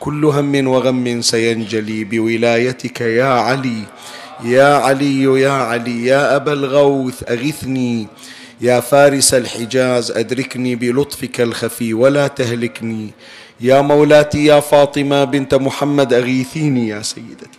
كل هم وغم سينجلي بولايتك يا علي. يا علي يا علي يا أبا الغوث أغثني. يا فارس الحجاز أدركني بلطفك الخفي ولا تهلكني. يا مولاتي يا فاطمة بنت محمد أغيثيني يا سيدتي.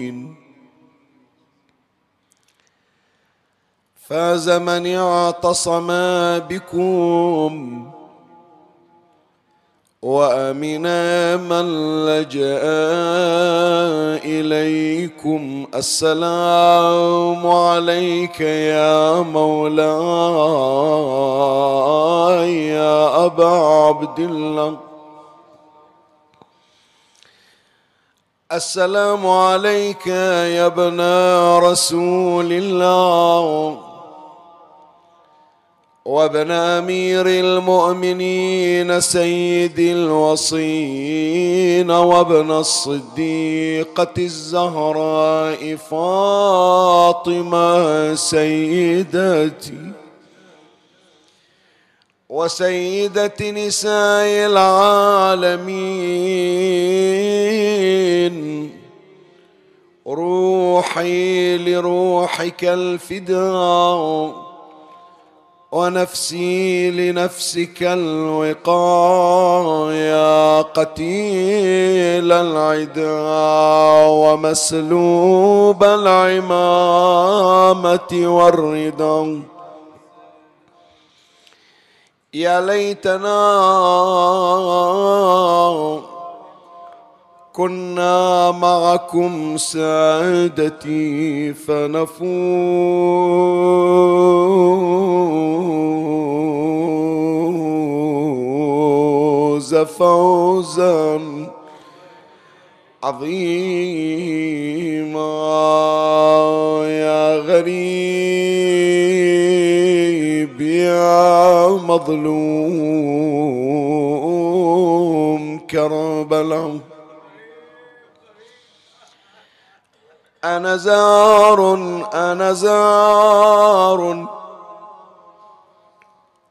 فاز من اعتصم بكم وامنا من لجأ إليكم. السلام عليك يا مولاي يا أبا عبد الله. السلام عليك يا ابن رسول الله. وابن أمير المؤمنين سيد الوصين وابن الصديقة الزهراء فاطمة سيدتي وسيدة نساء العالمين. روحي لروحك الفداء. ونفسي لنفسك الوقايا قتيل العدا ومسلوب العمامة والرضا. يا ليتنا كنا معكم سعادتي فنفوز فوزا عظيما. يا غريب يا مظلوم كربلاء. أنا زار أنا زار.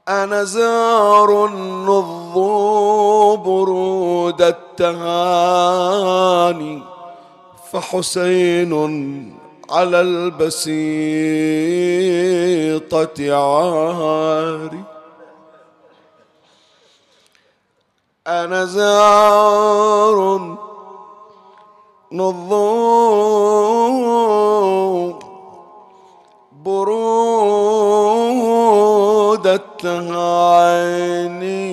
أنا زار نضو برود التهاني فحسين على البسيطة عاري. أنا زار نضوم برودة عيني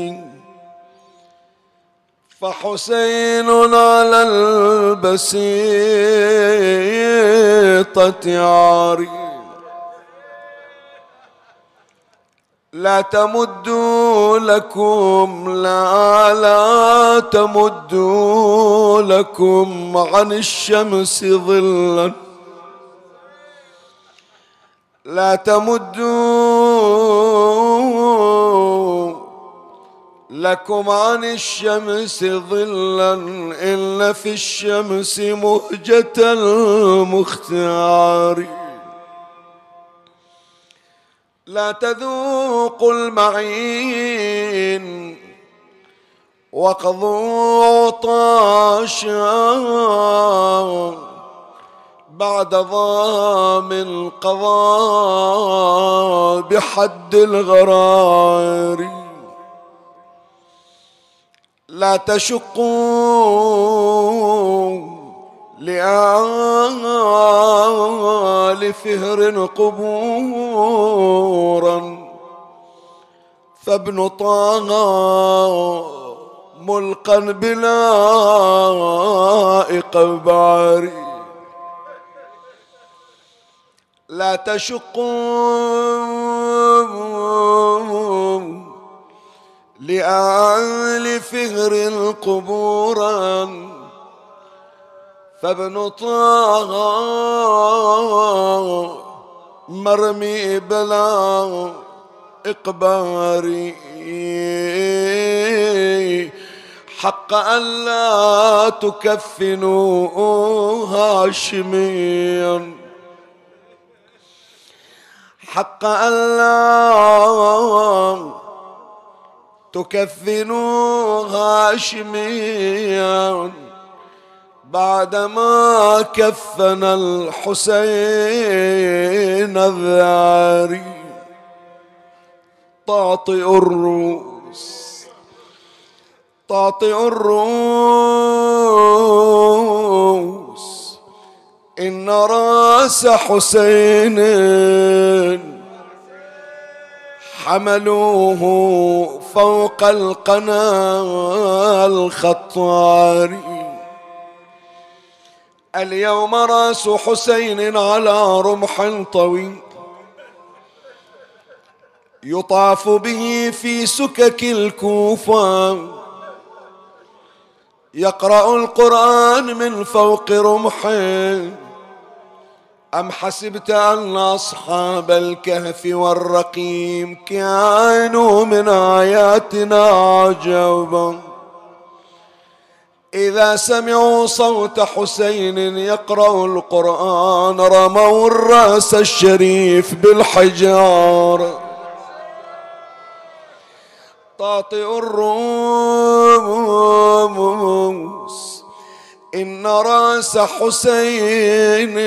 فحسين على البسيطة عاري. لا تمدوا لكم لا لا تمدوا لكم عن الشمس ظلا. لا تمدوا لكم عن الشمس ظلا إن في الشمس مهجة المختار. لا تذوقوا المعين وقضوا طاشا بعد ضام القضاء بحد الغرار. لا تشقوا لآل فهر قبورا. فابن طه ملقا بلائق باري لا تشقوا لآل فهر قبورا. فابن طه مرمي بلا إقباري حق أن لا تكفنوا هاشميا. حق أن لا تكفنوا هاشميا. بعدما كفن الحسين الذاري طاطئ الروس طاطئ الروس. إن رأس حسين حملوه فوق القنا الخطاري اليوم راس حسين على رمح طويل يطاف به في سكك الكوفة. يقرأ القرآن من فوق رمحه أم حسبت أن أصحاب الكهف والرقيم كانوا من آياتنا عجبا؟ إذا سمعوا صوت حسين يقرأ القرآن رموا الرأس الشريف بالحجار. طاطئ الروس إن رأس حسين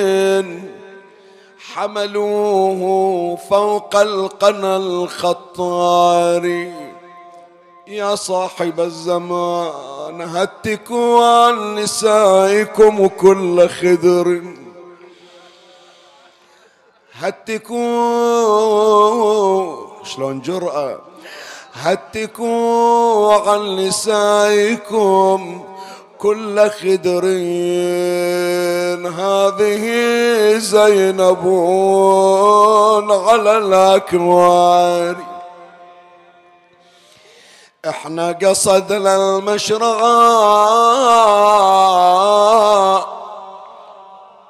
حملوه فوق القنا الخطار. يا صاحب الزمان هتكوا عن نسائكم كل خدر. هتكوا شلون جرأة؟ هتكوا عن نسائكم كل خدر. هذه زينب على الأكوار إحنا قصدنا المشرعة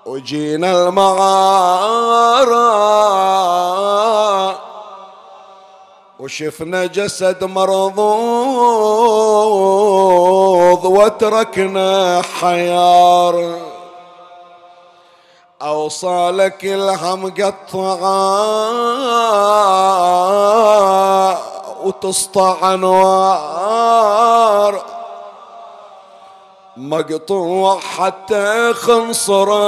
وجينا المغارة وشفنا جسد مرضوض وتركنا حيار. أوصالك الهم قطعا وتسطع انوار مقطوع حتى خنصره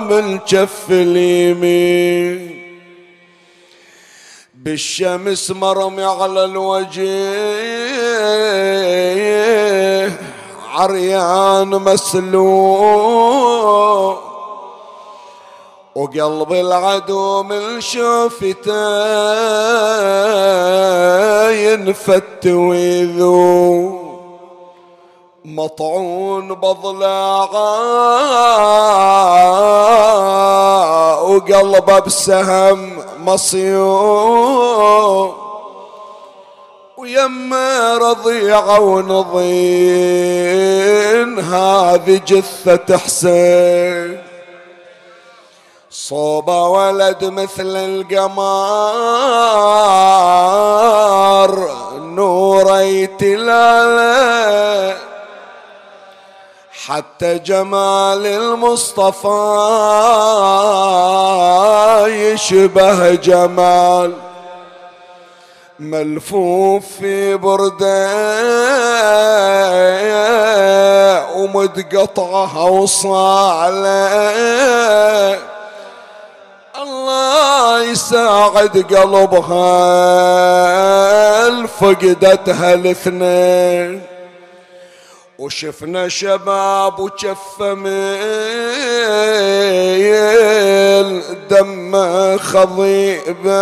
من كف اليمين. بالشمس مرمي على الوجه عريان مسلوق. وقلب العدو من شوفته ينفت ويذو مطعون بضلاعه وقلبه بسهم مصيوم ويما رضيعة ونضين هذه جثة حسين. صوبة ولد مثل القمر نوري تلاله حتى جمال المصطفى يشبه جمال. ملفوف في بردة ومتقطعة وصالة. الله يساعد قلبها فقدتها الاثنين وشفنا شباب وشف دم خضيبة.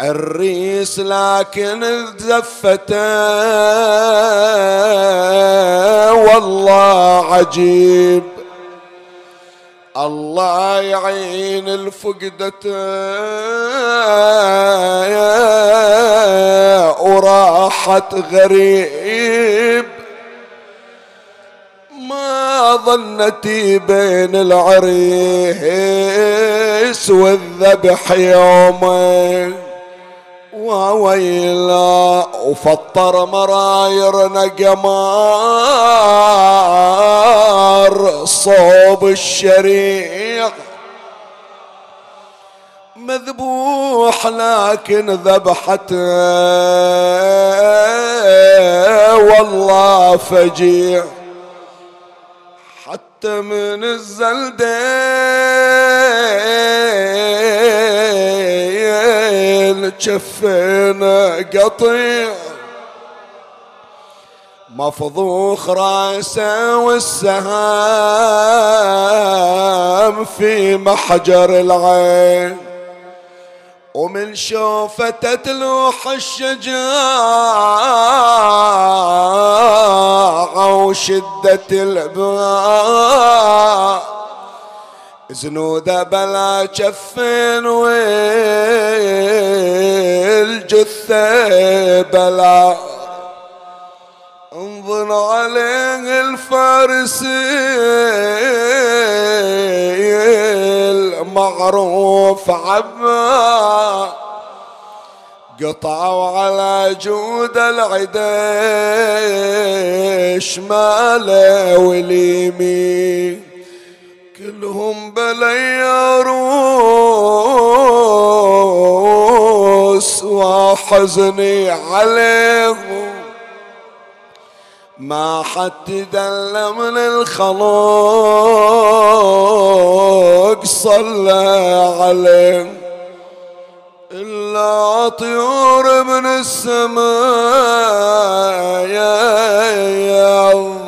الريس لكن زفته والله عجيب. الله يعين الفقدة. وراحت غريب. ما ظنتي بين العريس والذبح يومين. وويلا وفطر مرايرنا قمار صوب الشريع مذبوح لكن ذبحته والله فجيع. من الزلدين شفينا قطيع مفضوخ راسه والسهام في محجر العين ومن شوفة تلوح الشجاعة وشدة الباء زنودة بلا جفين والجثة بلا. انظر عليه الفارسي. المعروف عبا قطعوا على جود العدا شماله واليمين كلهم بلي روس وحزني عليهم. ما حد دل من الخلق صلى عليه. إلا طيور من السماء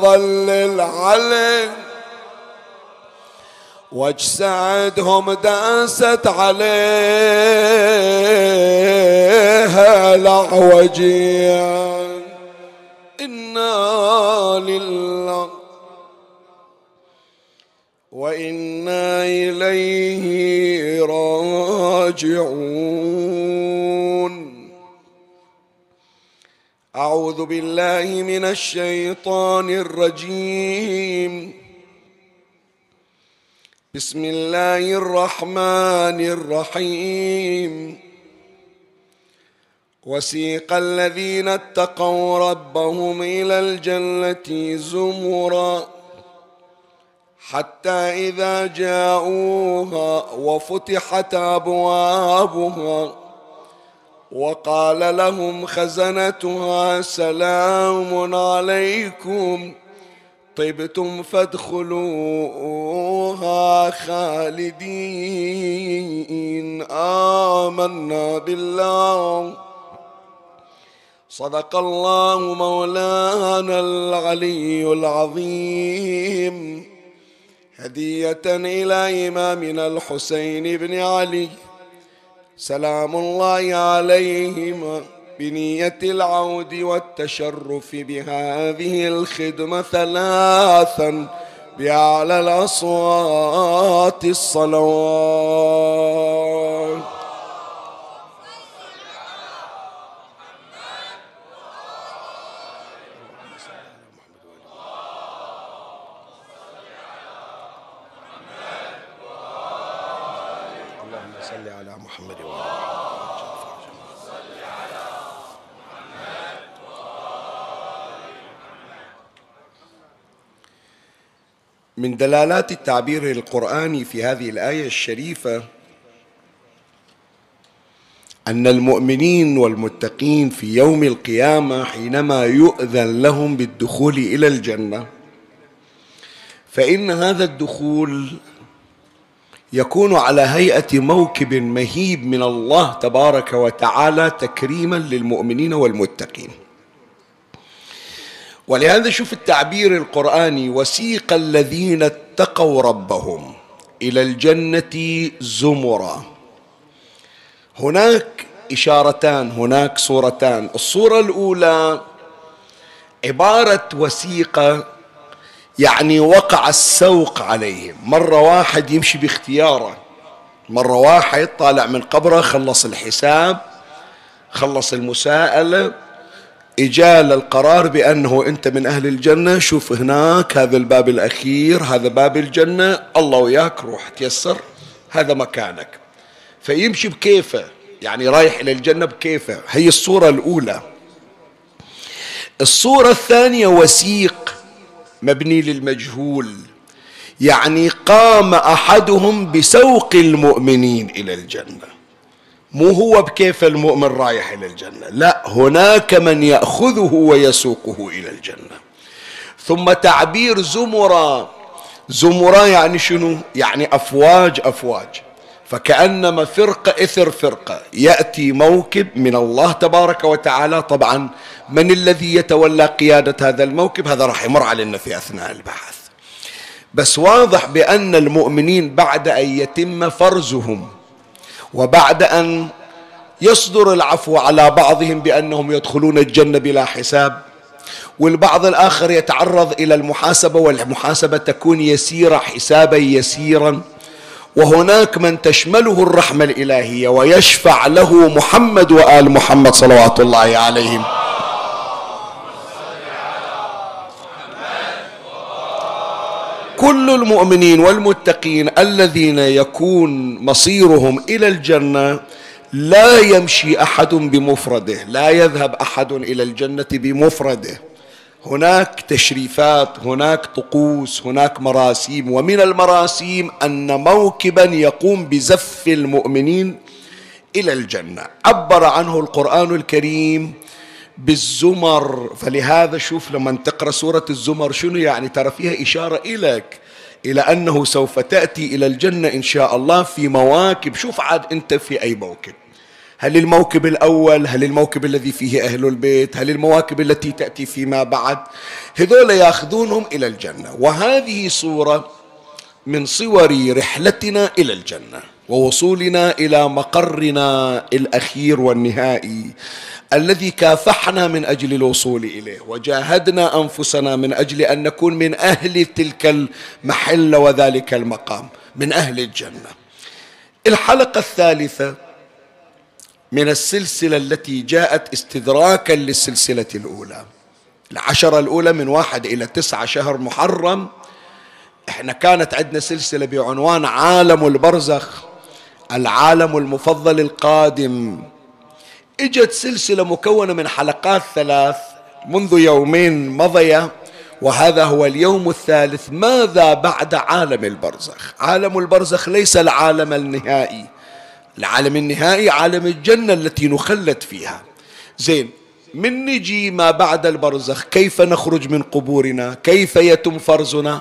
ظلل عليه واجسادهم داست عليها الأعوجيان إنا لله وإنا إليه راجعون. أعوذ بالله من الشيطان الرجيم. بسم الله الرحمن الرحيم. وسيق الذين اتقوا ربهم إلى الجنة زمرا حتى إذا جاءوها وفتحت أبوابها وقال لهم خزنتها سلام عليكم طبتم فادخلوها خالدين. آمنا بالله. صدق الله مولانا العلي العظيم. هدية إلى إمامنا الحسين بن علي. سلام الله عليهما بنية العود والتشرف بهذه الخدمة ثلاثا بأعلى الأصوات الصلوات. من دلالات التعبير القرآني في هذه الآية الشريفة أن المؤمنين والمتقين في يوم القيامة حينما يؤذن لهم بالدخول إلى الجنة فإن هذا الدخول يكون على هيئة موكب مهيب من الله تبارك وتعالى تكريما للمؤمنين والمتقين. ولهذا شوف التعبير القرآني وسيق الذين اتقوا ربهم إلى الجنة زمرا. هناك إشارتان هناك صورتان. الصورة الأولى عبارة وثيقة يعني وقع السوق عليهم. مرة واحد يمشي باختياره مرة واحد طالع من قبره خلص الحساب خلص المساءلة إجال القرار بأنه أنت من أهل الجنة. شوف هناك هذا الباب الأخير هذا باب الجنة. الله وياك روح تيسر. هذا مكانك. فيمشي بكيفه. يعني رايح إلى الجنة بكيفه. هي الصورة الأولى. الصورة الثانية وسيق مبني للمجهول. يعني قام أحدهم بسوق المؤمنين إلى الجنة. مو هو بكيف المؤمن رايح إلى الجنة. لا هناك من يأخذه ويسوقه إلى الجنة. ثم تعبير زمرا زمرا يعني شنو؟ يعني أفواج أفواج. فكأنما فرقه إثر فرقة. يأتي موكب من الله تبارك وتعالى. طبعا من الذي يتولى قيادة هذا الموكب؟ هذا راح يمر علينا في أثناء البحث. بس واضح بأن المؤمنين بعد أن يتم فرزهم وبعد أن يصدر العفو على بعضهم بأنهم يدخلون الجنة بلا حساب والبعض الآخر يتعرض إلى المحاسبة والمحاسبة تكون يسيرة حسابا يسيرا وهناك من تشمله الرحمة الإلهية ويشفع له محمد وآل محمد صلوات الله عليهم. كل المؤمنين والمتقين الذين يكون مصيرهم إلى الجنة لا يمشي أحد بمفرده لا يذهب أحد إلى الجنة بمفرده. هناك تشريفات هناك طقوس هناك مراسيم ومن المراسيم أن موكبا يقوم بزف المؤمنين إلى الجنة. عبر عنه القرآن الكريم بالزمر. فلهذا شوف لما تقرأ سورة الزمر شنو يعني؟ ترى فيها إشارة إليك إلى أنه سوف تأتي إلى الجنة إن شاء الله في مواكب. شوف عاد أنت في أي موكب. هل الموكب الأول؟ هل الموكب الذي فيه أهل البيت؟ هل المواكب التي تأتي فيما بعد؟ هذول ياخذونهم إلى الجنة. وهذه صورة من صور رحلتنا إلى الجنة ووصولنا إلى مقرنا الأخير والنهائي. الذي كافحنا من أجل الوصول إليه وجاهدنا أنفسنا من أجل أن نكون من أهل تلك المحله وذلك المقام من أهل الجنة. الحلقة الثالثة من السلسلة التي جاءت استدراكا للسلسلة الأولى. العشرة الأولى من واحد إلى تسعة شهر محرم. إحنا كانت عندنا سلسلة بعنوان عالم البرزخ العالم المفضل القادم. إجت سلسلة مكونة من حلقات ثلاث منذ يومين مضيا وهذا هو اليوم الثالث. ماذا بعد عالم البرزخ؟ عالم البرزخ ليس العالم النهائي. العالم النهائي عالم الجنة التي نخلد فيها. زين من نجي ما بعد البرزخ؟ كيف نخرج من قبورنا؟ كيف يتم فرزنا؟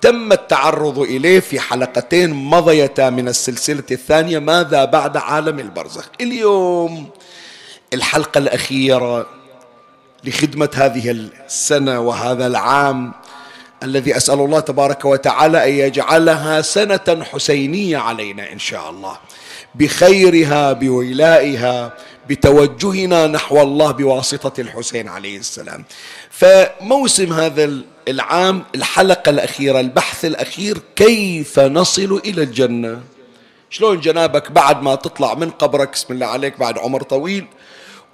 تم التعرض إليه في حلقتين مضيتا من السلسلة الثانية. ماذا بعد عالم البرزخ؟ اليوم الحلقة الأخيرة لخدمة هذه السنة وهذا العام الذي أسأل الله تبارك وتعالى أن يجعلها سنة حسينية علينا إن شاء الله. بخيرها بولائها بتوجهنا نحو الله بواسطة الحسين عليه السلام. فموسم هذا العام الحلقة الأخيرة البحث الأخير كيف نصل إلى الجنة؟ شلون جنابك بعد ما تطلع من قبرك؟ بسم الله عليك بعد عمر طويل.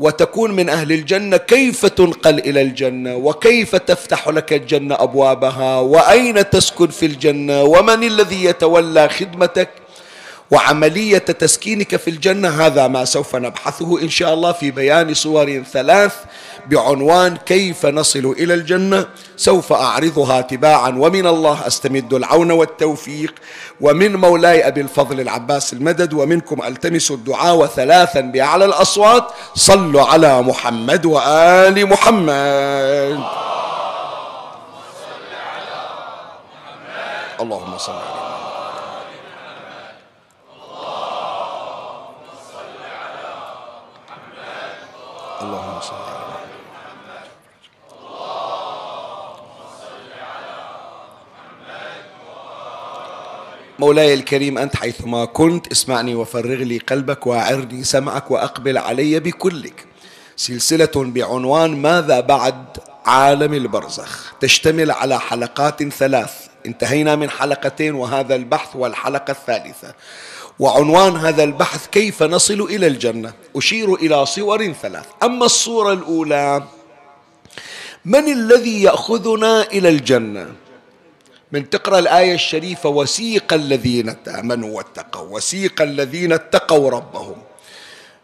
وتكون من أهل الجنة كيف تنقل إلى الجنة؟ وكيف تفتح لك الجنة أبوابها؟ وأين تسكن في الجنة؟ ومن الذي يتولى خدمتك؟ وعملية تسكينك في الجنة هذا ما سوف نبحثه إن شاء الله في بيان صور ثلاث بعنوان كيف نصل إلى الجنة. سوف أعرضها تباعا ومن الله أستمد العون والتوفيق. ومن مولاي أبي الفضل العباس المدد ومنكم ألتمس الدعاء وثلاثا بأعلى الأصوات. صلوا على محمد وآل محمد. اللهم صل على على مولاي الكريم أنت حيثما كنت اسمعني وفرغ لي قلبك وأعرني سمعك وأقبل علي بكلك. سلسلة بعنوان ماذا بعد عالم البرزخ؟ تشتمل على حلقات ثلاث. انتهينا من حلقتين وهذا البحث والحلقة الثالثة. وعنوان هذا البحث كيف نصل إلى الجنة؟ أشير إلى صور ثلاث. أما الصورة الأولى من الذي يأخذنا إلى الجنة؟ من تقرأ الآية الشريفة وسيق الذين آمنوا واتقوا وسيق الذين اتقوا ربهم.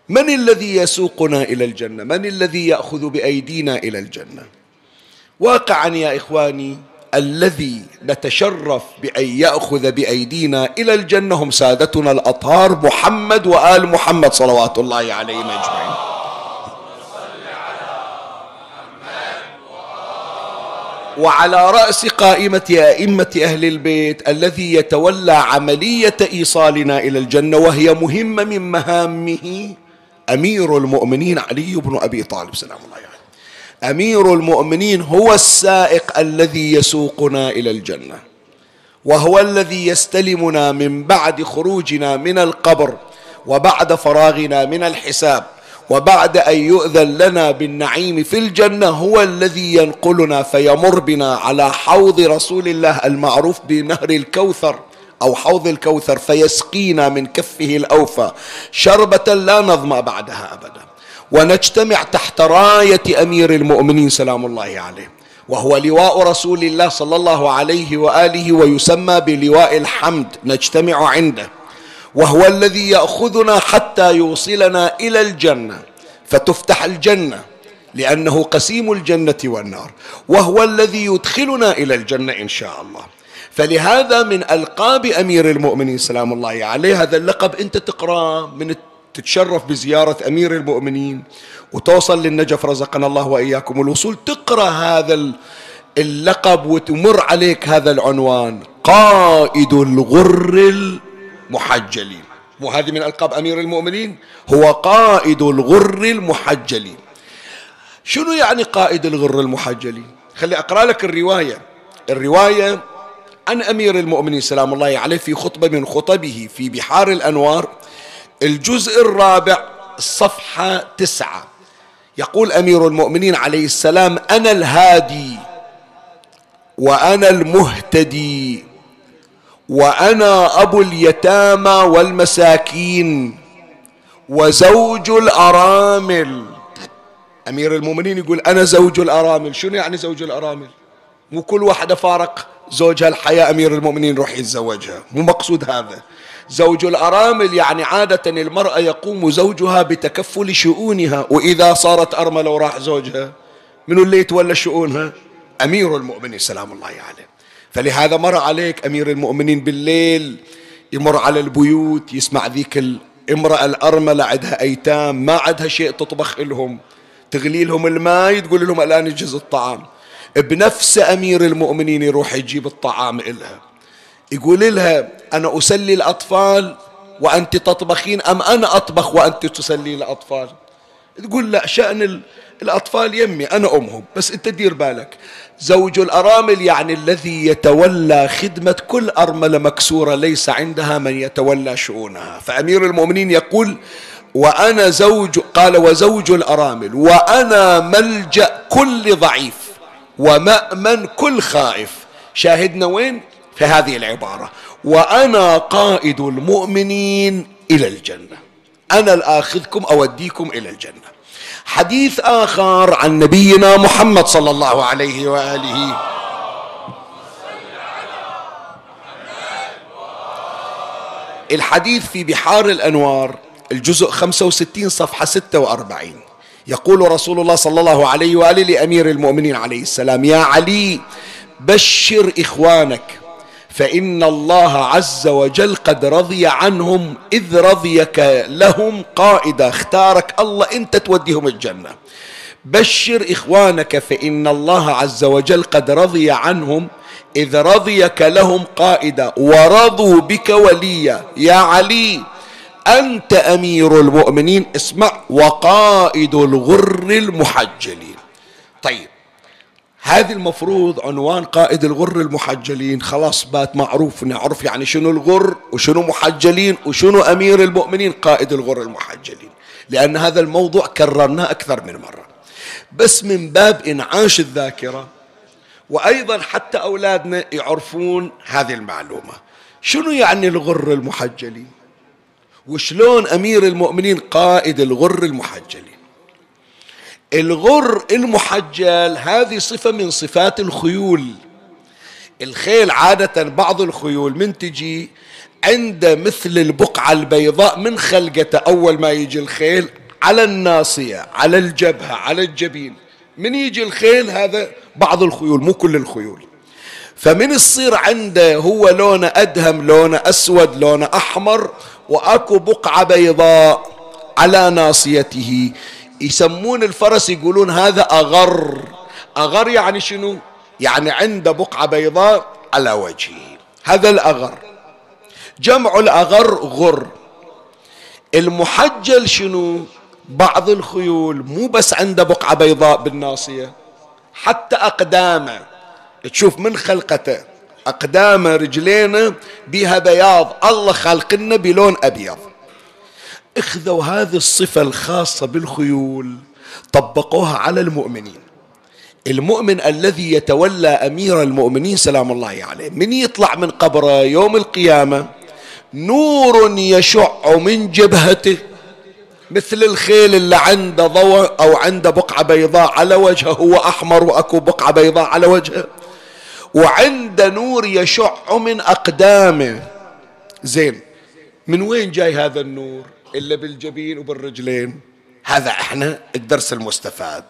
من الذي يسوقنا إلى الجنة؟ من الذي يأخذ بأيدينا إلى الجنة؟ واقعا يا إخواني الذي نتشرف بأن يأخذ بأيدينا إلى الجنة هم سادتنا الأطهار محمد وآل محمد صلوات الله عليهم أجمعين. وعلى رأس قائمة أئمة أهل البيت الذي يتولى عملية إيصالنا إلى الجنة وهي مهمة من مهامه أمير المؤمنين علي بن أبي طالب. سلام الله عليه. أمير المؤمنين هو السائق الذي يسوقنا إلى الجنة وهو الذي يستلمنا من بعد خروجنا من القبر وبعد فراغنا من الحساب. وبعد أن يؤذن لنا بالنعيم في الجنة هو الذي ينقلنا فيمر بنا على حوض رسول الله المعروف بنهر الكوثر أو حوض الكوثر فيسقينا من كفه الأوفى. شربة لا نظمأ بعدها أبدا. ونجتمع تحت راية أمير المؤمنين سلام الله عليه. وهو لواء رسول الله صلى الله عليه وآله ويسمى بلواء الحمد. نجتمع عنده. وهو الذي يأخذنا حتى يوصلنا إلى الجنة فتفتح الجنة لأنه قسيم الجنة والنار وهو الذي يدخلنا إلى الجنة إن شاء الله. فلهذا من ألقاب أمير المؤمنين سلام الله عليه هذا اللقب أنت تقراه من تتشرف بزيارة أمير المؤمنين وتوصل للنجف رزقنا الله وإياكم الوصول تقرأ هذا اللقب وتمر عليك هذا العنوان قائد الغر المحجلين. مو هذه من ألقاب أمير المؤمنين هو قائد الغر المحجلين. شنو يعني قائد الغر المحجلين؟ خلي أقرأ لك الرواية. الرواية عن أمير المؤمنين سلام الله عليه في خطبة من خطبه في بحار الأنوار الجزء الرابع الصفحة تسعة. يقول أمير المؤمنين عليه السلام أنا الهادي وأنا المهتدي. وأنا أبو اليتامى والمساكين وزوج الأرامل. أمير المؤمنين يقول أنا زوج الأرامل. شنو يعني زوج الأرامل؟ مو كل واحدة فارق زوجها الحياة أمير المؤمنين روح يتزوجها. مو مقصود هذا. زوج الأرامل يعني عادة المرأة يقوم زوجها بتكفل شؤونها وإذا صارت أرملة وراح زوجها من اللي يتولى شؤونها؟ أمير المؤمنين. سلام الله عليه. فلهذا مر عليك أمير المؤمنين بالليل يمر على البيوت يسمع ذيك الامرأة الأرملة عندها أيتام ما عندها شيء تطبخ لهم تغلي لهم الماء تقول لهم الآن يجهز الطعام. بنفس أمير المؤمنين يروح يجيب الطعام إلها. يقول لها أنا أسلي الأطفال وأنت تطبخين أم أنا أطبخ وأنت تسلي الأطفال؟ تقول لا شأن الأطفال يمي أنا أمهم بس أنت دير بالك. زوج الأرامل يعني الذي يتولى خدمة كل أرملة مكسورة ليس عندها من يتولى شؤونها. فأمير المؤمنين يقول وأنا زوج قال وزوج الأرامل وأنا ملجأ كل ضعيف ومأمن كل خائف. شاهدنا وين؟ في هذه العبارة. وأنا قائد المؤمنين إلى الجنة. أنا الآخذكم أوديكم إلى الجنة. حديث آخر عن نبينا محمد صلى الله عليه وآله. الحديث في بحار الأنوار الجزء 65 صفحة 46 يقول رسول الله صلى الله عليه وآله لأمير المؤمنين عليه السلام يا علي بشر إخوانك فإن الله عز وجل قد رضي عنهم إذ رضيك لهم قائدا اختارك الله أنت توديهم الجنة. بشر إخوانك فإن الله عز وجل قد رضي عنهم إذ رضيك لهم قائدا ورضوا بك وليا. يا علي أنت أمير المؤمنين اسمع وقائد الغر المحجلين. طيب هذه المفروض عنوان قائد الغر المحجلين. خلاص بات معروف نعرف يعني شنو الغر وشنو محجلين وشنو أمير المؤمنين قائد الغر المحجلين. لأن هذا الموضوع كررناه أكثر من مرة. بس من باب إنعاش الذاكرة وأيضا حتى أولادنا يعرفون هذه المعلومة. شنو يعني الغر المحجلين؟ وشلون أمير المؤمنين قائد الغر المحجلين؟ الغر المحجل هذه صفة من صفات الخيول. الخيل عادة بعض الخيول من تجي عند مثل البقعة البيضاء من خلقته أول ما يجي الخيل على الناصية على الجبهة على الجبين. من يجي الخيل هذا؟ بعض الخيول مو كل الخيول. فمن يصير عنده هو لونه أدهم لونه أسود لونه أحمر وأكو بقعة بيضاء على ناصيته. يسمون الفرس يقولون هذا أغر. أغر يعني شنو؟ يعني عنده بقعة بيضاء على وجهه. هذا الأغر. جمع الأغر غر. المحجل شنو؟ بعض الخيول مو بس عنده بقعة بيضاء بالناصية حتى أقدامه. تشوف من خلقته؟ أقدامه رجلينه بها بياض. الله خالقنا بلون أبيض. اخذوا هذه الصفة الخاصة بالخيول طبقوها على المؤمنين. المؤمن الذي يتولى أمير المؤمنين سلام الله عليه من يطلع من قبره يوم القيامة نور يشع من جبهته مثل الخيل اللي عنده ضوء أو عنده بقعة بيضاء على وجهه هو أحمر وأكو بقعة بيضاء على وجهه. وعند نور يشع من أقدامه. زين من وين جاي هذا النور؟ إلا بالجبين وبالرجلين. هذا إحنا الدرس المستفاد.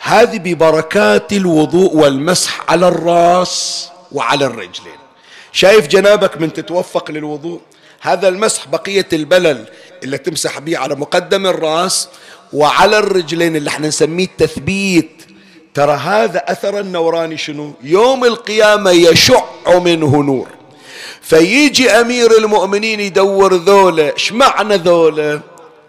هذه ببركات الوضوء والمسح على الراس وعلى الرجلين. شايف جنابك من تتوفق للوضوء؟ هذا المسح بقية البلل اللي تمسح به على مقدم الراس وعلى الرجلين اللي إحنا نسميه التثبيت. ترى هذا أثر النوراني شنو؟ يوم القيامة يشع منه نور. فيجي أمير المؤمنين يدور ذولا إيش معنى ذولا؟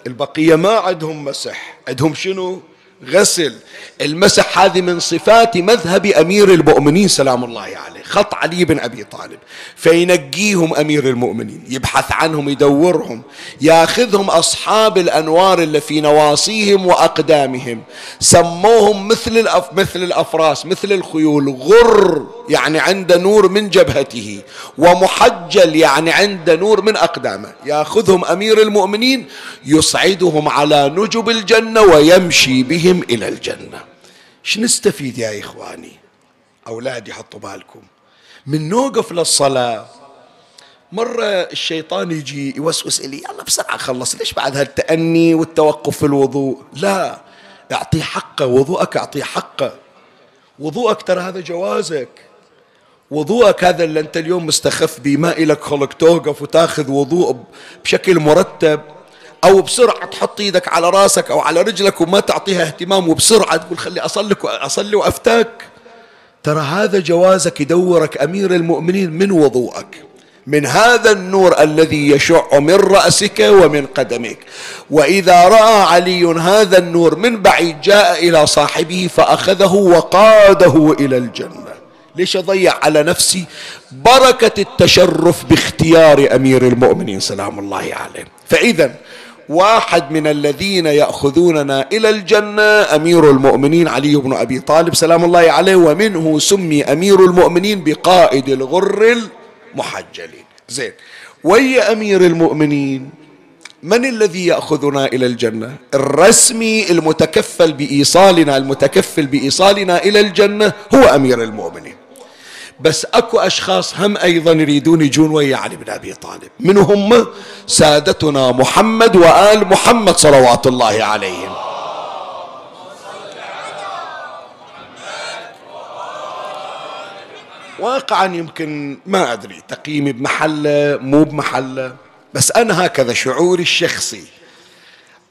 البقية ما عندهم مسح. عندهم شنو؟ غسل. المسح هذه من صفات مذهب أمير المؤمنين سلام الله عليه. خط علي بن أبي طالب فينقيهم أمير المؤمنين يبحث عنهم يدورهم ياخذهم أصحاب الأنوار اللي في نواصيهم وأقدامهم. سموهم مثل الأف مثل الأفراس مثل الخيول غر يعني عنده نور من جبهته ومحجل يعني عنده نور من أقدامه. ياخذهم أمير المؤمنين يصعدهم على نجب الجنة ويمشي بهم إلى الجنة. شو نستفيد يا إخواني؟ أولادي حطوا بالكم. من نوقف للصلاة. مرة الشيطان يجي يوسوس لي يلا بسرعة خلص ليش بعد هالتأني والتوقف في الوضوء؟ لا اعطيه حقه وضوءك اعطيه حقه. وضوءك ترى هذا جوازك. وضوءك هذا اللي أنت اليوم مستخف به ما إلك خلق توقف وتاخذ وضوء بشكل مرتب. أو بسرعة تحط إيدك على راسك أو على رجلك وما تعطيها اهتمام وبسرعة تقول خلي أصلي أصلي وأفتاك. ترى هذا جوازك يدورك أمير المؤمنين من وضوءك. من هذا النور الذي يشع من رأسك ومن قدمك. وإذا رأى علي هذا النور من بعيد جاء إلى صاحبه فأخذه وقاده إلى الجنة. ليش أضيع على نفسي بركة التشرف باختيار أمير المؤمنين؟ سلام الله عليه. فإذا واحد من الذين يأخذوننا إلى الجنة أمير المؤمنين علي بن أبي طالب سلام الله عليه ومنه سمي أمير المؤمنين بقائد الغر المحجلين. زين. وي أمير المؤمنين من الذي يأخذنا إلى الجنة؟ الرسمي المتكفل بإيصالنا المتكفل بإيصالنا إلى الجنة هو أمير المؤمنين. بس اكو اشخاص هم أيضا يريدون يجون ويا علي بن ابي طالب. من هم سادتنا محمد وآل محمد صلوات الله عليهم. واقعا يمكن ما أدري تقييمي بمحلة مو بمحلة بس أنا هكذا شعوري الشخصي.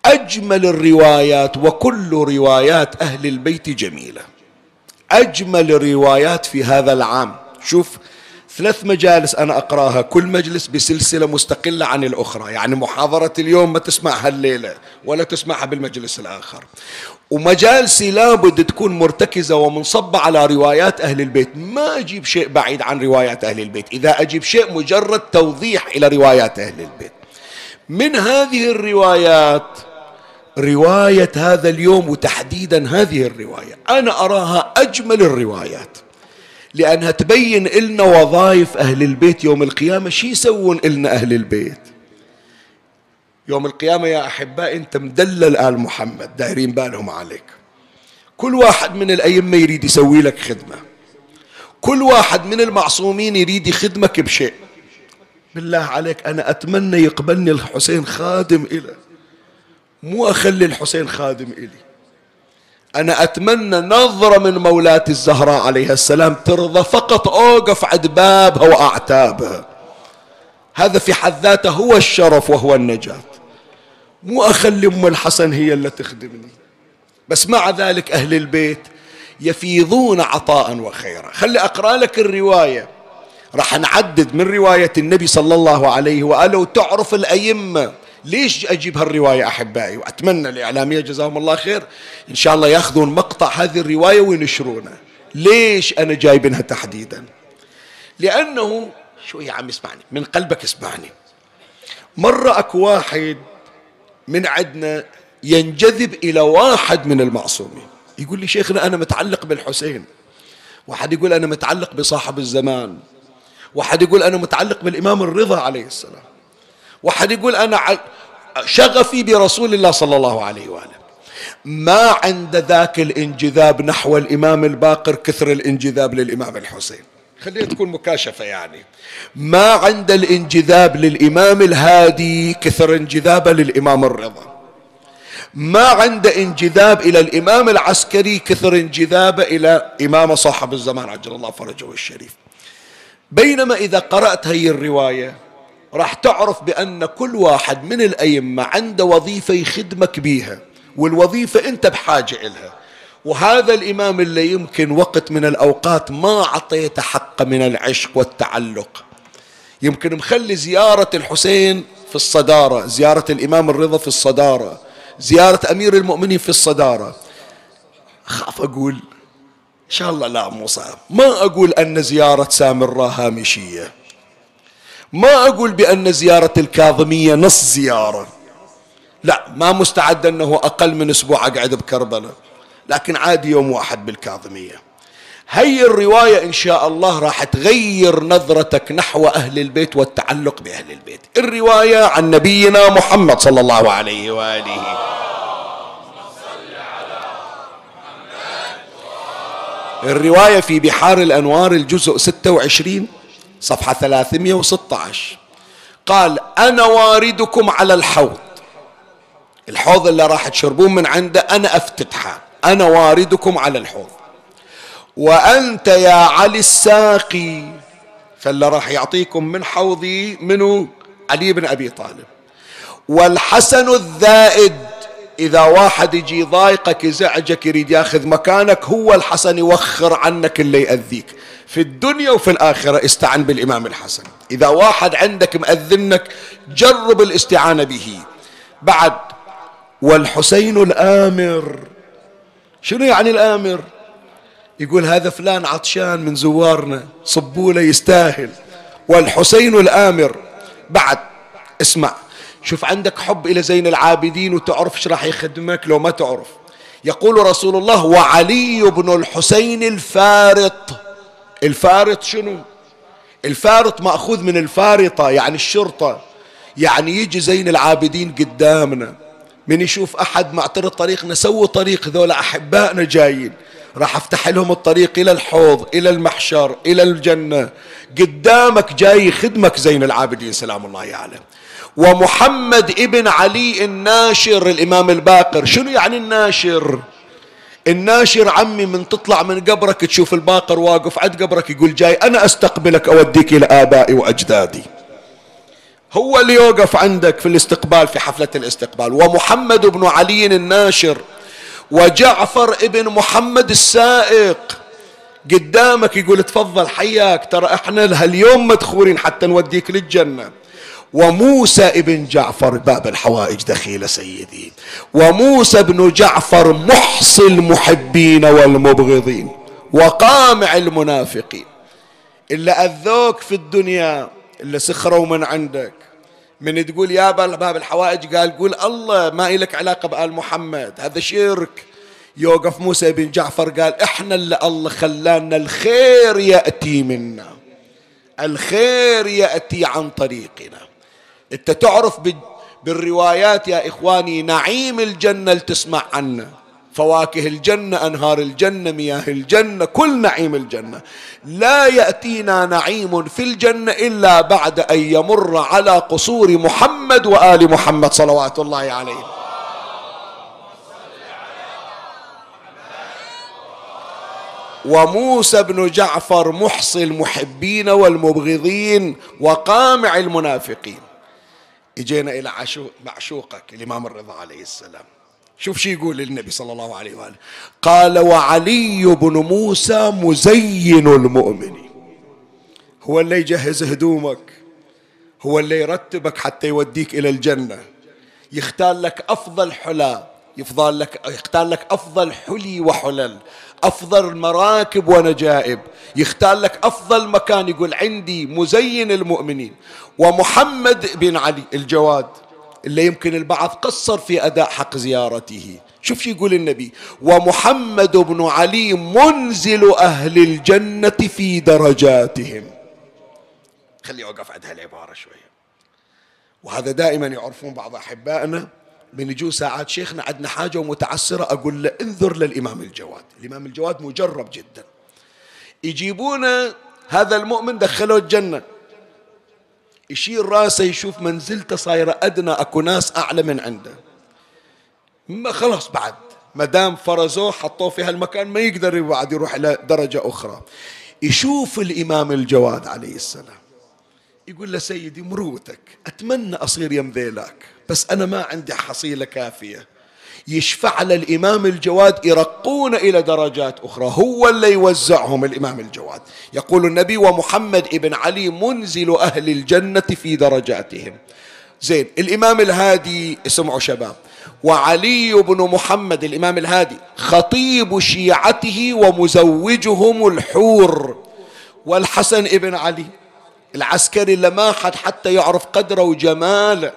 أجمل الروايات وكل روايات أهل البيت جميلة. أجمل الروايات في هذا العام. شوف ثلاث مجالس أنا أقرأها. كل مجلس بسلسلة مستقلة عن الأخرى. يعني محاضرة اليوم ما تسمعها الليلة ولا تسمعها بالمجلس الآخر. ومجالسي لابد تكون مرتكزة ومنصبة على روايات أهل البيت. ما أجيب شيء بعيد عن روايات أهل البيت. إذا أجيب شيء مجرد توضيح إلى روايات أهل البيت. من هذه الروايات رواية هذا اليوم وتحديدا هذه الرواية. أنا أراها أجمل الروايات. لأنها تبين لنا وظائف أهل البيت يوم القيامة. شي يسوون لنا أهل البيت؟ يوم القيامة يا أحباء أنت مدلل آل محمد. دايرين بالهم عليك. كل واحد من الأئمة يريد يسوي لك خدمة. كل واحد من المعصومين يريد يخدمك بشيء. بالله عليك أنا أتمنى يقبلني الحسين خادم إلى مو أخلي الحسين خادم إلي. أنا أتمنى نظرة من مولاة الزهراء عليها السلام ترضى فقط أوقف عند بابها وأعتابها. هذا في حد ذاته هو الشرف وهو النجاة. مو أخلي أم الحسن هي اللي تخدمني. بس مع ذلك أهل البيت يفيضون عطاء وخيرا. خلي أقرأ لك الرواية. راح نعدد من رواية النبي صلى الله عليه وآله وتعرف الأئمة. ليش أجيب هالرواية أحبائي؟ وأتمنى الإعلامية جزاهم الله خير. إن شاء الله يأخذون مقطع هذه الرواية وينشرونها ليش أنا جايبنها تحديدا؟ لأنه شو يا عم اسمعني من قلبك اسمعني. مرة أكو واحد من عندنا ينجذب إلى واحد من المعصومين. يقول لي شيخنا أنا متعلق بالحسين. واحد يقول أنا متعلق بصاحب الزمان. واحد يقول أنا متعلق بالإمام الرضا عليه السلام. واحد يقول أنا شغفي برسول الله صلى الله عليه وآله. ما عند ذاك الانجذاب نحو الإمام الباقر كثر الانجذاب للإمام الحسين. خليها تكون مكاشفة يعني. ما عند الانجذاب للإمام الهادي كثر انجذابه للإمام الرضا. ما عند انجذاب إلى الإمام العسكري كثر انجذابه إلى إمام صاحب الزمان عجل الله فرجه الشريف. بينما إذا قرأت هي الرواية راح تعرف بأن كل واحد من الأئمة عنده وظيفة يخدمك بيها والوظيفة أنت بحاجة إلها. وهذا الإمام اللي يمكن وقت من الأوقات ما أعطيته حق من العشق والتعلق. يمكن مخلي زيارة الحسين في الصدارة زيارة الإمام الرضا في الصدارة زيارة أمير المؤمنين في الصدارة. أخاف أقول إن شاء الله لا مو صعب. ما أقول أن زيارة سامراء هامشية. ما أقول بأن زيارة الكاظمية نص زيارة. لا ما مستعد أنه أقل من أسبوع أقعد بكربلاء. لكن عادي يوم واحد بالكاظمية. هي الرواية إن شاء الله راح تغير نظرتك نحو أهل البيت والتعلق بأهل البيت. الرواية عن نبينا محمد صلى الله عليه وآله. الرواية في بحار الأنوار الجزء 26 صفحة 316 قال أنا واردكم على الحوض. الحوض اللي راح تشربون من عنده أنا أفتتحه. أنا واردكم على الحوض. وأنت يا علي الساقي. فاللي راح يعطيكم من حوضي منو؟ علي بن أبي طالب. والحسن الذائد إذا واحد يجي ضايقك يزعجك يريد ياخذ مكانك هو الحسن يوخر عنك اللي يأذيك. في الدنيا وفي الآخرة استعن بالإمام الحسن. إذا واحد عندك مأذنك جرب الاستعانة به. بعد والحسين الآمر. شنو يعني الآمر؟ يقول هذا فلان عطشان من زوارنا صبوا له يستاهل. والحسين الآمر. بعد اسمع شوف عندك حب إلى زين العابدين وتعرف إيش راح يخدمك لو ما تعرف. يقول رسول الله وعلي بن الحسين الفارط الفارط شنو؟ الفارط مأخوذ من الفارطة يعني الشرطة. يعني يجي زين العابدين قدامنا من يشوف أحد معترض طريقنا سووا طريق ذولا أحبائنا جايين. راح أفتح لهم الطريق إلى الحوض إلى المحشر إلى الجنة. قدامك جاي خدمك زين العابدين سلام الله عليه ومحمد ابن علي الناشر الإمام الباقر. شنو يعني الناشر؟ الناشر عمي من تطلع من قبرك تشوف الباقر واقف عند قبرك يقول جاي أنا أستقبلك أوديك إلى آبائي وأجدادي. هو اللي يوقف عندك في الاستقبال في حفلة الاستقبال. ومحمد بن علي الناشر وجعفر ابن محمد السائق قدامك يقول تفضل حياك ترى إحنا هاليوم مدخورين حتى نوديك للجنة. وموسى ابن جعفر باب الحوائج دخيلة سيدي. وموسى بن جعفر محصي المحبين والمبغضين وقامع المنافقين. اللي أذوك في الدنيا اللي سخروا من عندك. من تقول يا باب الحوائج قال قول الله ما إلك علاقة بآل محمد هذا شرك. يوقف موسى بن جعفر قال إحنا اللي الله خلانا الخير يأتي منا. الخير يأتي عن طريقنا. انت تعرف بالروايات يا إخواني نعيم الجنة اللي تسمع عنه. فواكه الجنة أنهار الجنة مياه الجنة كل نعيم الجنة. لا يأتينا نعيم في الجنة إلا بعد أن يمر على قصور محمد وآل محمد صلوات الله عليه. وموسى بن جعفر محصي المحبين والمبغضين وقامع المنافقين. إجينا إلى معشوقك الإمام الرضا عليه السلام. شوف شو يقول النبي صلى الله عليه وآله. قال وعلي بن موسى مزين المؤمن. هو اللي يجهز هدومك. هو اللي يرتبك حتى يوديك إلى الجنة. يختار لك أفضل حلا يفضل لك يختار لك أفضل حلي وحلل أفضل مراكب ونجائب. يختار لك أفضل مكان يقول عندي مزين المؤمنين. ومحمد بن علي الجواد اللي يمكن البعض قصر في أداء حق زيارته. شوف شو يقول النبي. ومحمد بن علي منزل أهل الجنة في درجاتهم. خلي أوقف عند هالعبارة شوية. وهذا دائما يعرفون بعض أحبائنا. من يجوا ساعات شيخنا عندنا حاجة ومتعسرة أقول له انظر للإمام الجواد. الإمام الجواد مجرب جدا. يجيبون هذا المؤمن دخلوه الجنة. يشيل راسه يشوف منزلته صايرة أدنى أكو ناس أعلى من عنده. ما خلاص بعد. ما دام فرزوه حطوه في هالمكان ما يقدر بعد يروح إلى درجة أخرى. يشوف الإمام الجواد عليه السلام. يقول له سيدي مروتك أتمنى أصير يم ذيلاك بس أنا ما عندي حصيلة كافية. يشفع للإمام الجواد يرقون إلى درجات أخرى هو اللي يوزعهم الإمام الجواد. يقول النبي ومحمد ابن علي منزل أهل الجنة في درجاتهم. زين الإمام الهادي اسمعوا شباب وعلي بن محمد الإمام الهادي خطيب شيعته ومزوجهم الحور والحسن ابن علي. العسكري اللي ما حد حتى يعرف قدره وجماله.